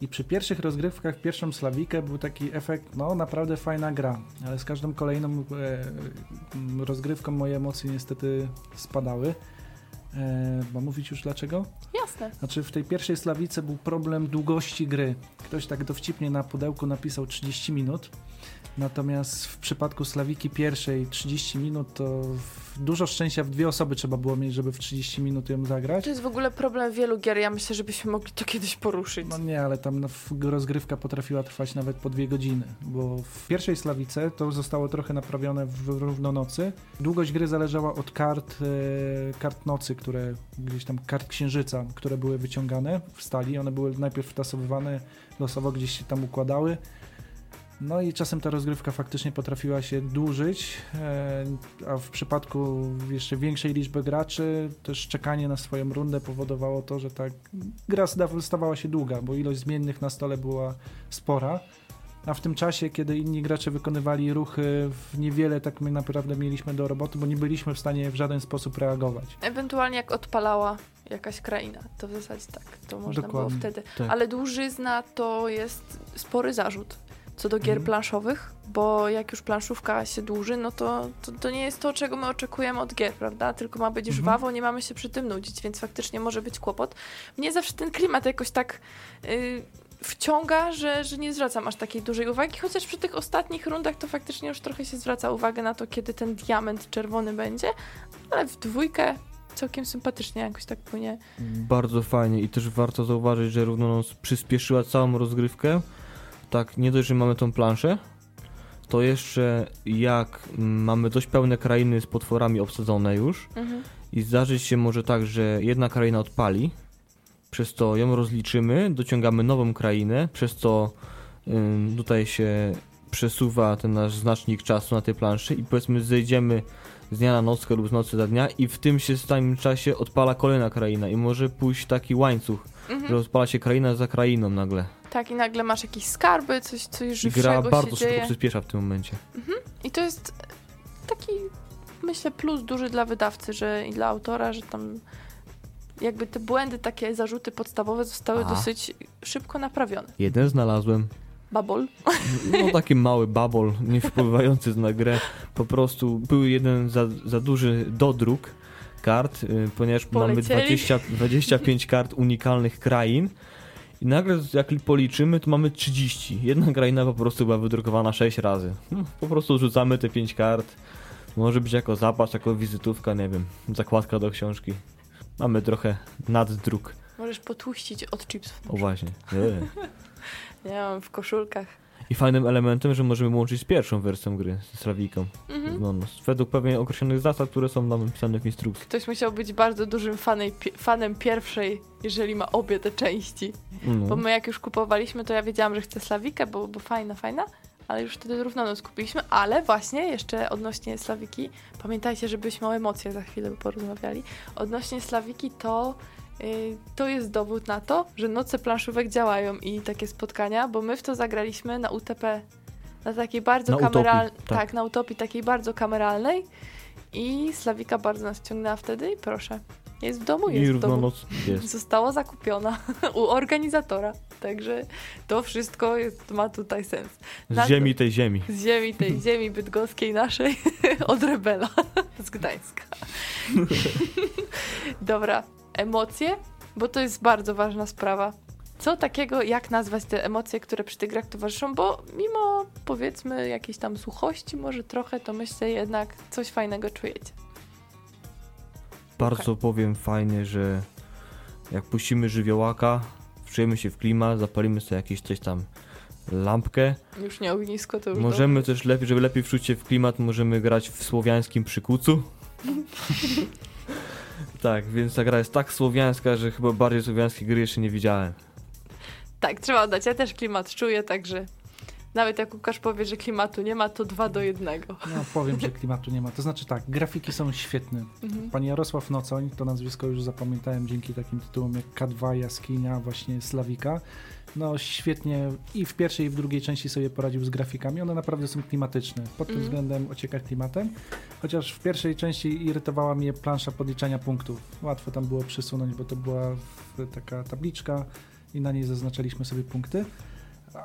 I przy pierwszych rozgrywkach pierwszą Slawikę był taki efekt, no naprawdę fajna gra, ale z każdą kolejną e, rozgrywką moje emocje niestety spadały. E, mam mówić już dlaczego? Jasne. Znaczy w tej pierwszej Slawice był problem długości gry. Ktoś tak dowcipnie na pudełku napisał 30 minut. Natomiast w przypadku Slawiki pierwszej 30 minut to dużo szczęścia w dwie osoby trzeba było mieć, żeby w 30 minut ją zagrać. To jest w ogóle problem wielu gier. Ja myślę, żebyśmy mogli to kiedyś poruszyć. No nie, ale tam rozgrywka potrafiła trwać nawet po dwie godziny, bo w pierwszej Slawice to zostało trochę naprawione w równonocy. Długość gry zależała od kart, e, kart nocy, które gdzieś tam, kart księżyca, które były wyciągane w stali. One były najpierw wtasowywane losowo, gdzieś się tam układały. No i czasem ta rozgrywka faktycznie potrafiła się dłużyć, e, a w przypadku jeszcze większej liczby graczy też czekanie na swoją rundę powodowało to, że ta gra stawała się długa, bo ilość zmiennych na stole była spora. A w tym czasie, kiedy inni gracze wykonywali ruchy, w niewiele tak my naprawdę mieliśmy do roboty, bo nie byliśmy w stanie w żaden sposób reagować. Ewentualnie jak odpalała jakaś kraina, to w zasadzie tak, to można Dokładnie. było wtedy. Tak. Ale dłużyzna to jest spory zarzut co do gier Mhm. planszowych, bo jak już planszówka się dłuży, no to, to, to nie jest to, czego my oczekujemy od gier, prawda? Tylko ma być Mhm. żwawo, nie mamy się przy tym nudzić, więc faktycznie może być kłopot. Mnie zawsze ten klimat jakoś tak y, wciąga, że, że nie zwracam aż takiej dużej uwagi, chociaż przy tych ostatnich rundach to faktycznie już trochę się zwraca uwagę na to, kiedy ten diament czerwony będzie, ale w dwójkę całkiem sympatycznie jakoś tak płynie. Bardzo fajnie i też warto zauważyć, że Równonoc przyspieszyła całą rozgrywkę. Tak, nie dość, że mamy tą planszę, to jeszcze jak mamy dość pełne krainy z potworami obsadzone już Mhm. i zdarzyć się może tak, że jedna kraina odpali, przez to ją rozliczymy, dociągamy nową krainę, przez to ym, tutaj się przesuwa ten nasz znacznik czasu na tej planszy i powiedzmy zejdziemy z dnia na nockę lub z nocy na dnia i w tym się samym czasie odpala kolejna kraina i może pójść taki łańcuch, że Mhm. odpala się kraina za krainą nagle. Tak, i nagle masz jakieś skarby, coś, coś I żywszego gra bardzo szybko dzieje. przyspiesza w tym momencie. I to jest taki, myślę, plus duży dla wydawcy, że i dla autora, że tam jakby te błędy, takie zarzuty podstawowe zostały dosyć szybko naprawione. Jeden znalazłem. Babol. No taki mały babol, nie wpływający na grę. Po prostu był jeden za, za duży dodruk kart, y, ponieważ mamy Polecieli. 20, 25 kart unikalnych krain. I nagle jak policzymy, to mamy 30. Jedna kraina po prostu była wydrukowana 6 razy. No, po prostu rzucamy te 5 kart. Może być jako zapas, jako wizytówka, nie wiem, zakładka do książki. Mamy trochę naddruk. Możesz potłuścić od chipsów. O właśnie. Nie. Nie mam w koszulkach. I fajnym elementem, że możemy łączyć z pierwszą wersją gry, z Slawiką. Mhm. No, no, według pewnie określonych zasad, które są nam napisane w instrukcji. Ktoś musiał być bardzo dużym fanej, pi- fanem pierwszej, jeżeli ma obie te części. No. Bo my jak już kupowaliśmy, to ja wiedziałam, że chcę Slawikę, bo, bo fajna, fajna. Ale już wtedy równonoc kupiliśmy. Ale właśnie jeszcze odnośnie Slawiki, pamiętajcie, żebyśmy o emocjach za chwilę porozmawiali. Odnośnie Slawiki to to jest dowód na to, że noce planszówek działają i takie spotkania, bo my w to zagraliśmy na UTP. Na takiej bardzo kameralnej. tak. Tak. na utopii takiej bardzo kameralnej. I Slawika bardzo nas ciągnęła wtedy i proszę. Jest w domu, jest I w domu jest. została zakupiona u organizatora. Także to wszystko jest, ma tutaj sens. Na Z ziemi tej ziemi. Z ziemi tej ziemi bydgoskiej naszej od rebela z Gdańska. Dobra, emocje, bo to jest bardzo ważna sprawa. Co takiego, jak nazwać te emocje, które przy tych grach towarzyszą, bo mimo powiedzmy jakiejś tam suchości może trochę, to myślę jednak coś fajnego czujecie. Bardzo powiem fajnie, że jak puścimy żywiołaka, wczujemy się w klimat, zapalimy sobie jakieś coś tam lampkę. Już nie ognisko, to już Możemy też lepiej, żeby lepiej wczuć się w klimat, możemy grać w słowiańskim przykucu. tak, więc ta gra jest tak słowiańska, że chyba bardziej słowiańskiej gry jeszcze nie widziałem. Tak, trzeba oddać. Ja też klimat czuję, także nawet jak Łukasz powie, że klimatu nie ma, to dwa do jednego. No, powiem, że klimatu nie ma. To znaczy tak, grafiki są świetne. Mhm. Pan Jarosław Nocoń, to nazwisko już zapamiętałem dzięki takim tytułom jak K2, Jaskinia, właśnie Slawika. No świetnie i w pierwszej i w drugiej części sobie poradził z grafikami. One naprawdę są klimatyczne. Pod tym Mhm. względem ocieka klimatem. Chociaż w pierwszej części irytowała mnie plansza podliczania punktów. Łatwo tam było przesunąć, bo to była taka tabliczka i na niej zaznaczaliśmy sobie punkty.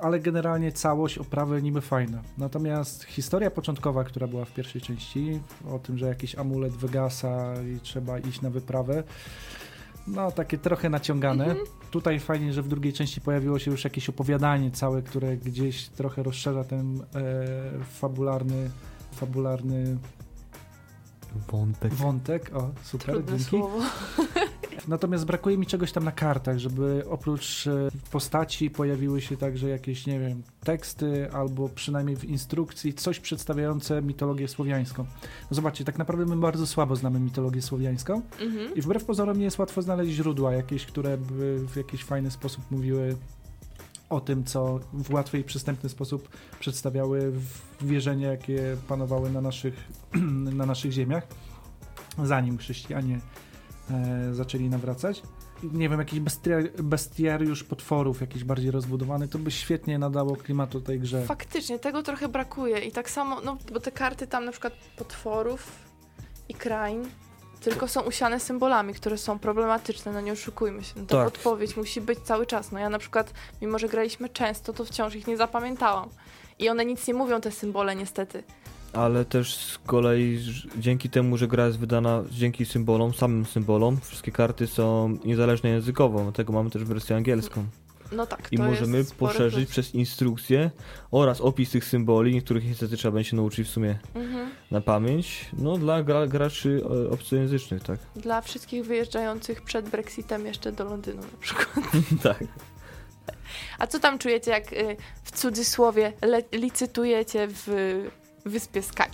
Ale generalnie całość, oprawy niby fajna. Natomiast historia początkowa, która była w pierwszej części, o tym, że jakiś amulet wygasa i trzeba iść na wyprawę, no takie trochę naciągane. Mhm. Tutaj fajnie, że w drugiej części pojawiło się już jakieś opowiadanie całe, które gdzieś trochę rozszerza ten e, fabularny, fabularny Wątek. wątek. O, super, Trudne dzięki. słowo. Natomiast brakuje mi czegoś tam na kartach, żeby oprócz e, postaci pojawiły się także jakieś, nie wiem, teksty albo przynajmniej w instrukcji coś przedstawiające mitologię słowiańską. No zobaczcie, tak naprawdę my bardzo słabo znamy mitologię słowiańską Mhm. i wbrew pozorom nie jest łatwo znaleźć źródła jakieś, które by w jakiś fajny sposób mówiły o tym, co w łatwy i przystępny sposób przedstawiały wierzenia, jakie panowały na naszych, na naszych ziemiach, zanim chrześcijanie zaczęli nawracać. Nie wiem, jakiś bestia- bestiariusz potworów, jakiś bardziej rozbudowany, to by świetnie nadało klimatu tej grze. Faktycznie, tego trochę brakuje i tak samo, no bo te karty tam na przykład potworów i krain tylko są usiane symbolami, które są problematyczne, no nie oszukujmy się. No, ta Tak. podpowiedź musi być cały czas. No ja na przykład, mimo że graliśmy często, to wciąż ich nie zapamiętałam. I one nic nie mówią, te symbole, niestety. Ale też z kolei dzięki temu, że gra jest wydana dzięki symbolom, samym symbolom, wszystkie karty są niezależne językowo, dlatego mamy też wersję angielską. No tak, I to możemy poszerzyć plus. przez instrukcje oraz opis tych symboli, niektórych niestety trzeba będzie się nauczyć w sumie Mhm. na pamięć, no dla gra, graczy e, obcojęzycznych, tak? Dla wszystkich wyjeżdżających przed Brexitem jeszcze do Londynu na przykład. tak. A co tam czujecie, jak y, w cudzysłowie licytujecie w Wyspie Sky?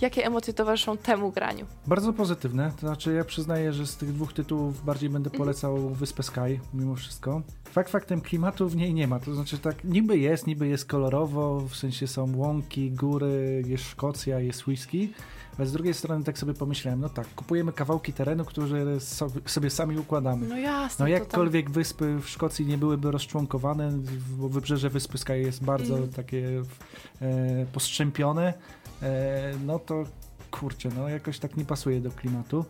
Jakie emocje towarzyszą temu graniu? Bardzo pozytywne, to znaczy ja przyznaję, że z tych dwóch tytułów bardziej będę Mhm. polecał Wyspę Sky, mimo wszystko. Fakt faktem klimatu w niej nie ma, to znaczy tak niby jest, niby jest kolorowo, w sensie są łąki, góry, jest Szkocja, jest whisky, ale z drugiej strony tak sobie pomyślałem, no tak, kupujemy kawałki terenu, które sobie, sami układamy. No jasne. No jakkolwiek wyspy w Szkocji nie byłyby rozczłonkowane, bo wybrzeże Wyspy Sky jest bardzo Mhm. takie e, postrzępione, no to kurczę, no jakoś tak nie pasuje do klimatu.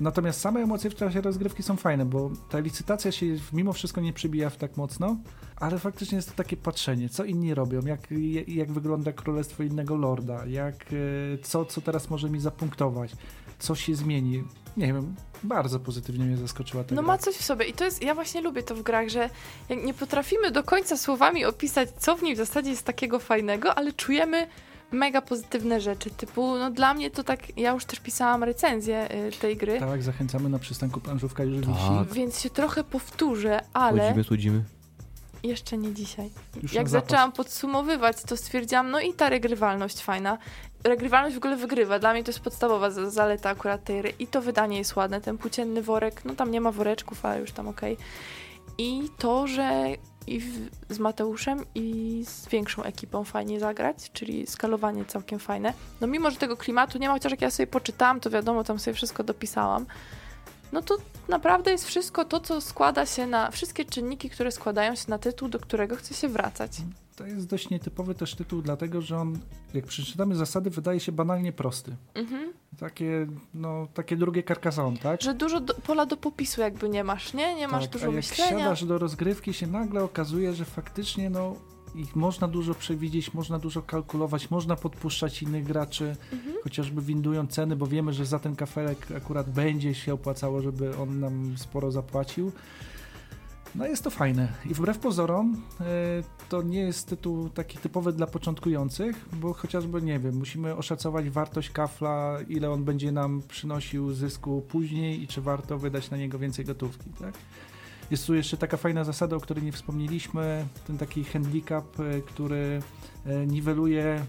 Natomiast same emocje w czasie rozgrywki są fajne, bo ta licytacja się mimo wszystko nie przybija w tak mocno, ale faktycznie jest to takie patrzenie, co inni robią, jak, jak wygląda królestwo innego lorda, jak, e, co, co teraz może mi zapunktować, co się zmieni. Nie wiem, bardzo pozytywnie mnie zaskoczyła ta No gra. ma coś w sobie i to jest, ja właśnie lubię to w grach, że jak nie potrafimy do końca słowami opisać, co w niej w zasadzie jest takiego fajnego, ale czujemy mega pozytywne rzeczy, typu, no dla mnie to tak, ja już też pisałam recenzję y, tej gry, Tak, zachęcamy na przystanku planszówka już Tak. wisi. więc się trochę powtórzę, ale Chodzimy, słodzimy. jeszcze nie dzisiaj. Już Jak zaczęłam podsumowywać, to stwierdziłam, no i ta regrywalność fajna. Regrywalność w ogóle wygrywa. Dla mnie to jest podstawowa za- zaleta akurat tej gry. I to wydanie jest ładne. Ten płócienny worek, no tam nie ma woreczków, ale już tam okej. I to, że i w, z Mateuszem i z większą ekipą fajnie zagrać, czyli skalowanie całkiem fajne. No mimo, że tego klimatu nie ma, chociaż jak ja sobie poczytałam, to wiadomo, tam sobie wszystko dopisałam. No to naprawdę jest wszystko to, co składa się na wszystkie czynniki, które składają się na tytuł, do którego chce się wracać. To jest dość nietypowy też tytuł, dlatego że on, jak przeczytamy zasady, wydaje się banalnie prosty. Mhm. Takie, no, takie drugie Carcassonne, tak? Że dużo do, pola do popisu jakby nie masz, nie? Nie masz tak, dużo a jak myślenia. siadasz do rozgrywki, się nagle okazuje, że faktycznie, no, ich można dużo przewidzieć, można dużo kalkulować, można podpuszczać innych graczy, Mhm. chociażby windują ceny, bo wiemy, że za ten kafelek akurat będzie się opłacało, żeby on nam sporo zapłacił. No jest to fajne. I wbrew pozorom e, to nie jest tytuł taki typowy dla początkujących, bo chociażby, nie wiem, musimy oszacować wartość kafla, ile on będzie nam przynosił zysku później i czy warto wydać na niego więcej gotówki, tak? Jest tu jeszcze taka fajna zasada, o której nie wspomnieliśmy, ten taki handicap, e, który e, niweluje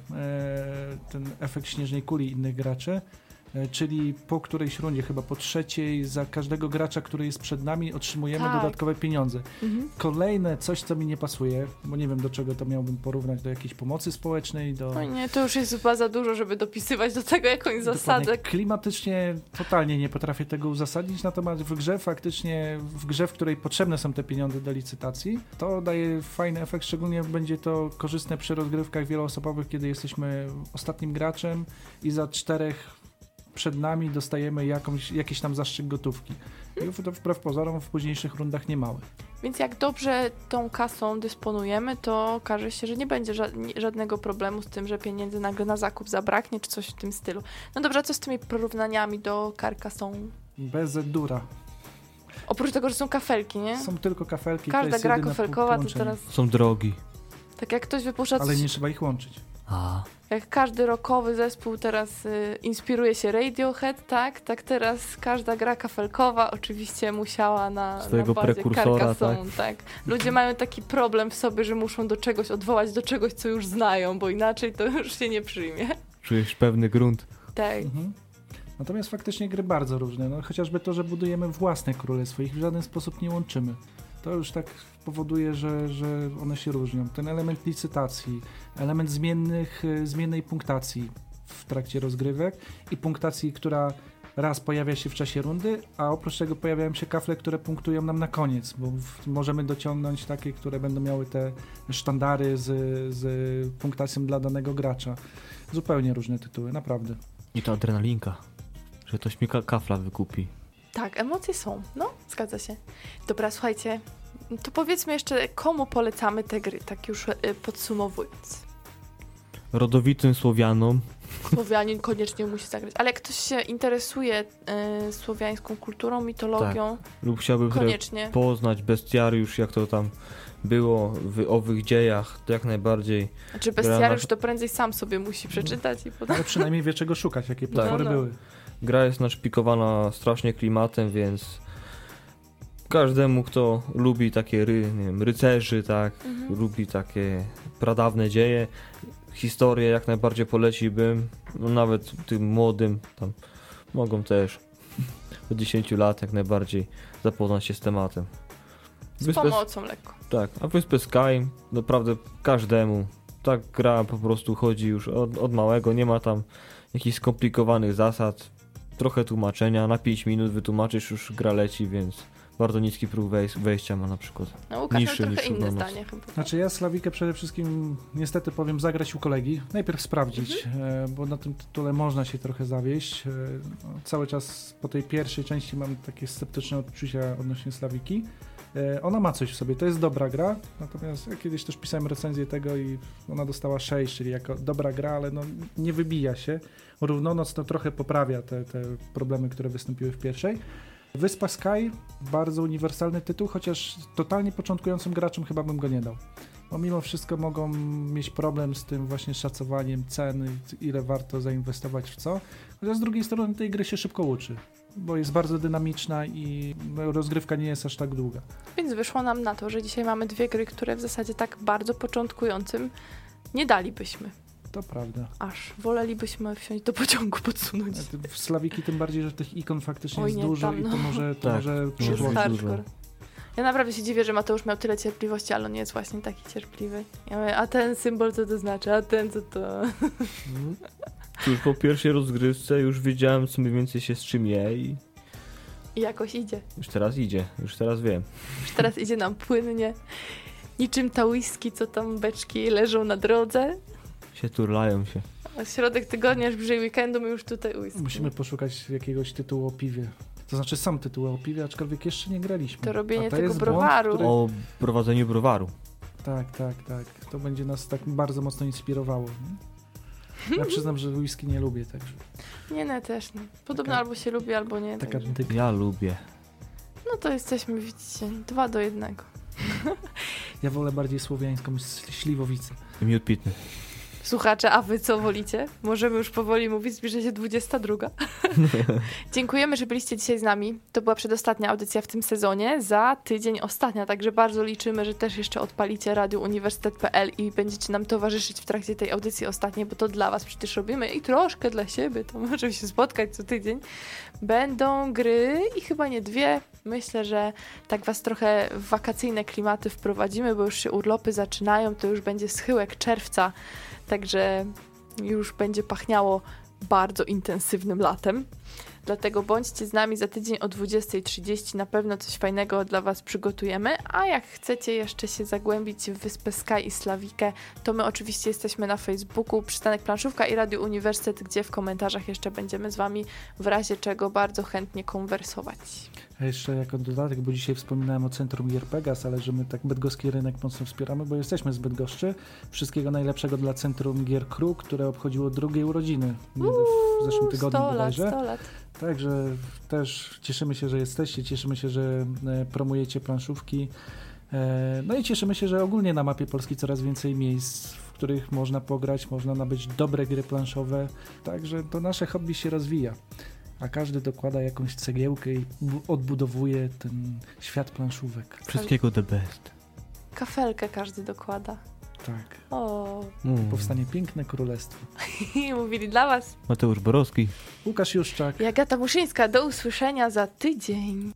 ten efekt śnieżnej kuli innych graczy, czyli po którejś rundzie, chyba po trzeciej, za każdego gracza, który jest przed nami, otrzymujemy Tak. dodatkowe pieniądze. Mhm. Kolejne coś, co mi nie pasuje, bo nie wiem do czego to miałbym porównać, do jakiejś pomocy społecznej, do... No nie, to już jest chyba za dużo, żeby dopisywać do tego jakąś zasadę. Klimatycznie totalnie nie potrafię tego uzasadnić, natomiast w grze faktycznie, w grze, w której potrzebne są te pieniądze do licytacji, to daje fajny efekt, szczególnie będzie to korzystne przy rozgrywkach wieloosobowych, kiedy jesteśmy ostatnim graczem i za czterech przed nami dostajemy jakąś, jakiś tam zastrzyk gotówki. I to wbrew pozorom w późniejszych rundach nie mały. Więc jak dobrze tą kasą dysponujemy, to okaże się, że nie będzie żadnego problemu z tym, że pieniędzy nagle na zakup zabraknie, czy coś w tym stylu. No dobrze, a co z tymi porównaniami do Carcassonne? Bez dura. Oprócz tego, że są kafelki, nie? Są tylko kafelki. to Każda jest gra kafelkowa to teraz... Są drogi. Tak jak ktoś wypuszcza Ale coś, nie trzeba ich łączyć. A. jak każdy rockowy zespół teraz y, inspiruje się Radiohead, tak? Tak teraz każda gra kafelkowa oczywiście musiała na, Swojego na bazie prekursora, Carcassonne, tak? Ludzie mają taki problem w sobie, że muszą do czegoś odwołać, do czegoś, co już znają, bo inaczej to już się nie przyjmie. Czujesz pewny grunt. Tak. Mhm. Natomiast faktycznie gry bardzo różne. No, chociażby to, że budujemy własne królestwo, ich w żaden sposób nie łączymy. To już tak powoduje, że, że one się różnią. Ten element licytacji, element zmiennych, y, zmiennej punktacji w trakcie rozgrywek i punktacji, która raz pojawia się w czasie rundy, a oprócz tego pojawiają się kafle, które punktują nam na koniec, bo możemy dociągnąć takie, które będą miały te sztandary z, z punktacją dla danego gracza. Zupełnie różne tytuły, naprawdę. I to adrenalinka. Że ktoś mi ka- kafla wykupi. Tak, emocje są. No, zgadza się. Dobra, słuchajcie, to powiedzmy jeszcze, komu polecamy te gry, tak już y, podsumowując. Rodowitym Słowianom. Słowianin koniecznie musi zagrać, ale jak ktoś się interesuje y, słowiańską kulturą, mitologią, lub chciałby koniecznie. poznać bestiariusz, jak to tam było w owych dziejach, to jak najbardziej. Znaczy gra na- bestiariusz to prędzej sam sobie musi przeczytać i potem... Ale przynajmniej wie czego szukać, jakie Tak. potwory No, no. były. Gra jest naszpikowana strasznie klimatem, więc każdemu, kto lubi takie ry, nie wiem, rycerzy, tak, Mhm. lubi takie pradawne dzieje, historię jak najbardziej poleciłbym, no nawet tym młodym, tam mogą też do 10 lat jak najbardziej zapoznać się z tematem. Z Wyspę, pomocą lekko. tak, a Wyspę Sky naprawdę każdemu. Tak gra po prostu chodzi już od, od małego, nie ma tam jakichś skomplikowanych zasad, trochę tłumaczenia, na 5 minut wytłumaczysz już gra leci, więc bardzo niski próg wej- wejścia ma na przykład. No Łukasz Niższy niż u inne zdanie chyba. Znaczy ja Slawikę przede wszystkim niestety powiem zagrać u kolegi. Najpierw sprawdzić, Mhm. e, bo na tym tytule można się trochę zawieść. E, no, cały czas po tej pierwszej części mam takie sceptyczne odczucia odnośnie Slawiki. E, Ona ma coś w sobie, to jest dobra gra, natomiast ja kiedyś też pisałem recenzję tego i ona dostała 6, czyli jako dobra gra, ale no nie wybija się. Równonoc to trochę poprawia te, te problemy, które wystąpiły w pierwszej. Wyspa Sky, bardzo uniwersalny tytuł, chociaż totalnie początkującym graczom chyba bym go nie dał. Bo mimo wszystko mogą mieć problem z tym właśnie szacowaniem ceny, ile warto zainwestować w co. Chociaż z drugiej strony tej gry się szybko uczy, bo jest bardzo dynamiczna i no, rozgrywka nie jest aż tak długa. Więc wyszło nam na to, że dzisiaj mamy dwie gry, które w zasadzie tak bardzo początkującym nie dalibyśmy. To prawda. Aż wolelibyśmy wsiąść do pociągu, podsunąć. W Slawiki tym bardziej, że tych ikon faktycznie Oj, jest nie, dużo tam, i to no. może, to Tak. może Jest Jest Przyszłość. Ja naprawdę się dziwię, że Mateusz miał tyle cierpliwości, ale on nie jest właśnie taki cierpliwy. Ja mówię, a ten symbol co to znaczy, a ten co to... Cóż, po pierwszej rozgrywce już wiedziałem, co mniej więcej się z czym je i I jakoś idzie. już teraz idzie, już teraz wiem. Już teraz idzie nam płynnie. Niczym ta whisky, co tam beczki leżą na drodze. Się turlają się. A środek tygodnia, aż bliżej weekendu, my już tutaj whisky. Musimy poszukać jakiegoś tytułu o piwie. To znaczy sam tytuł o piwie, aczkolwiek jeszcze nie graliśmy. To robienie tego jest błąd, browaru. który- O prowadzeniu browaru. Tak, tak, tak. To będzie nas tak bardzo mocno inspirowało. nie? Ja przyznam, że whisky nie lubię, także Nie, no też. No. Podobno Taka- albo się lubi, albo nie. taka Także. dyka. Ja lubię. No to jesteśmy, widzicie, dwa do jednego. Ja wolę bardziej słowiańską śliwowicę. Miód pitny. Słuchacze, a wy co wolicie? Możemy już powoli mówić, zbliża się 22. Dziękujemy, że byliście dzisiaj z nami. To była przedostatnia audycja w tym sezonie. Za tydzień ostatnia, także bardzo liczymy, że też jeszcze odpalicie Radio Uniwersytet.pl i będziecie nam towarzyszyć w trakcie tej audycji ostatniej, bo to dla was przecież robimy i troszkę dla siebie, to możemy się spotkać co tydzień. Będą gry i chyba nie dwie. Myślę, że tak was trochę w wakacyjne klimaty wprowadzimy, bo już się urlopy zaczynają, to już będzie schyłek czerwca, także już będzie pachniało bardzo intensywnym latem. Dlatego bądźcie z nami za tydzień o 20.30. Na pewno coś fajnego dla Was przygotujemy. A jak chcecie jeszcze się zagłębić w Wyspę Sky i Slawikę, to my oczywiście jesteśmy na Facebooku Przystanek Planszówka i Radio Uniwersytet, gdzie w komentarzach jeszcze będziemy z Wami w razie czego bardzo chętnie konwersować. A jeszcze jako dodatek, bo dzisiaj wspominałem o Centrum Gier Pegas, ale że my tak bydgoski rynek mocno wspieramy, bo jesteśmy z Bydgoszczy. Wszystkiego najlepszego dla Centrum Gier Crew, które obchodziło drugie urodziny w zeszłym tygodniu 100 lat, bodajże. 100 lat. Także też cieszymy się, że jesteście, cieszymy się, że e, promujecie planszówki. E, No i cieszymy się, że ogólnie na mapie Polski coraz więcej miejsc, w których można pograć, można nabyć dobre gry planszowe. Także to nasze hobby się rozwija. A każdy dokłada jakąś cegiełkę i bu- odbudowuje ten świat planszówek. Wszystkiego the best. Kafelkę każdy dokłada. Tak. O, Mm. Powstanie piękne królestwo. i mówili dla Was Mateusz Borowski. Łukasz Juszczak. Jagata Muszyńska. Do usłyszenia za tydzień.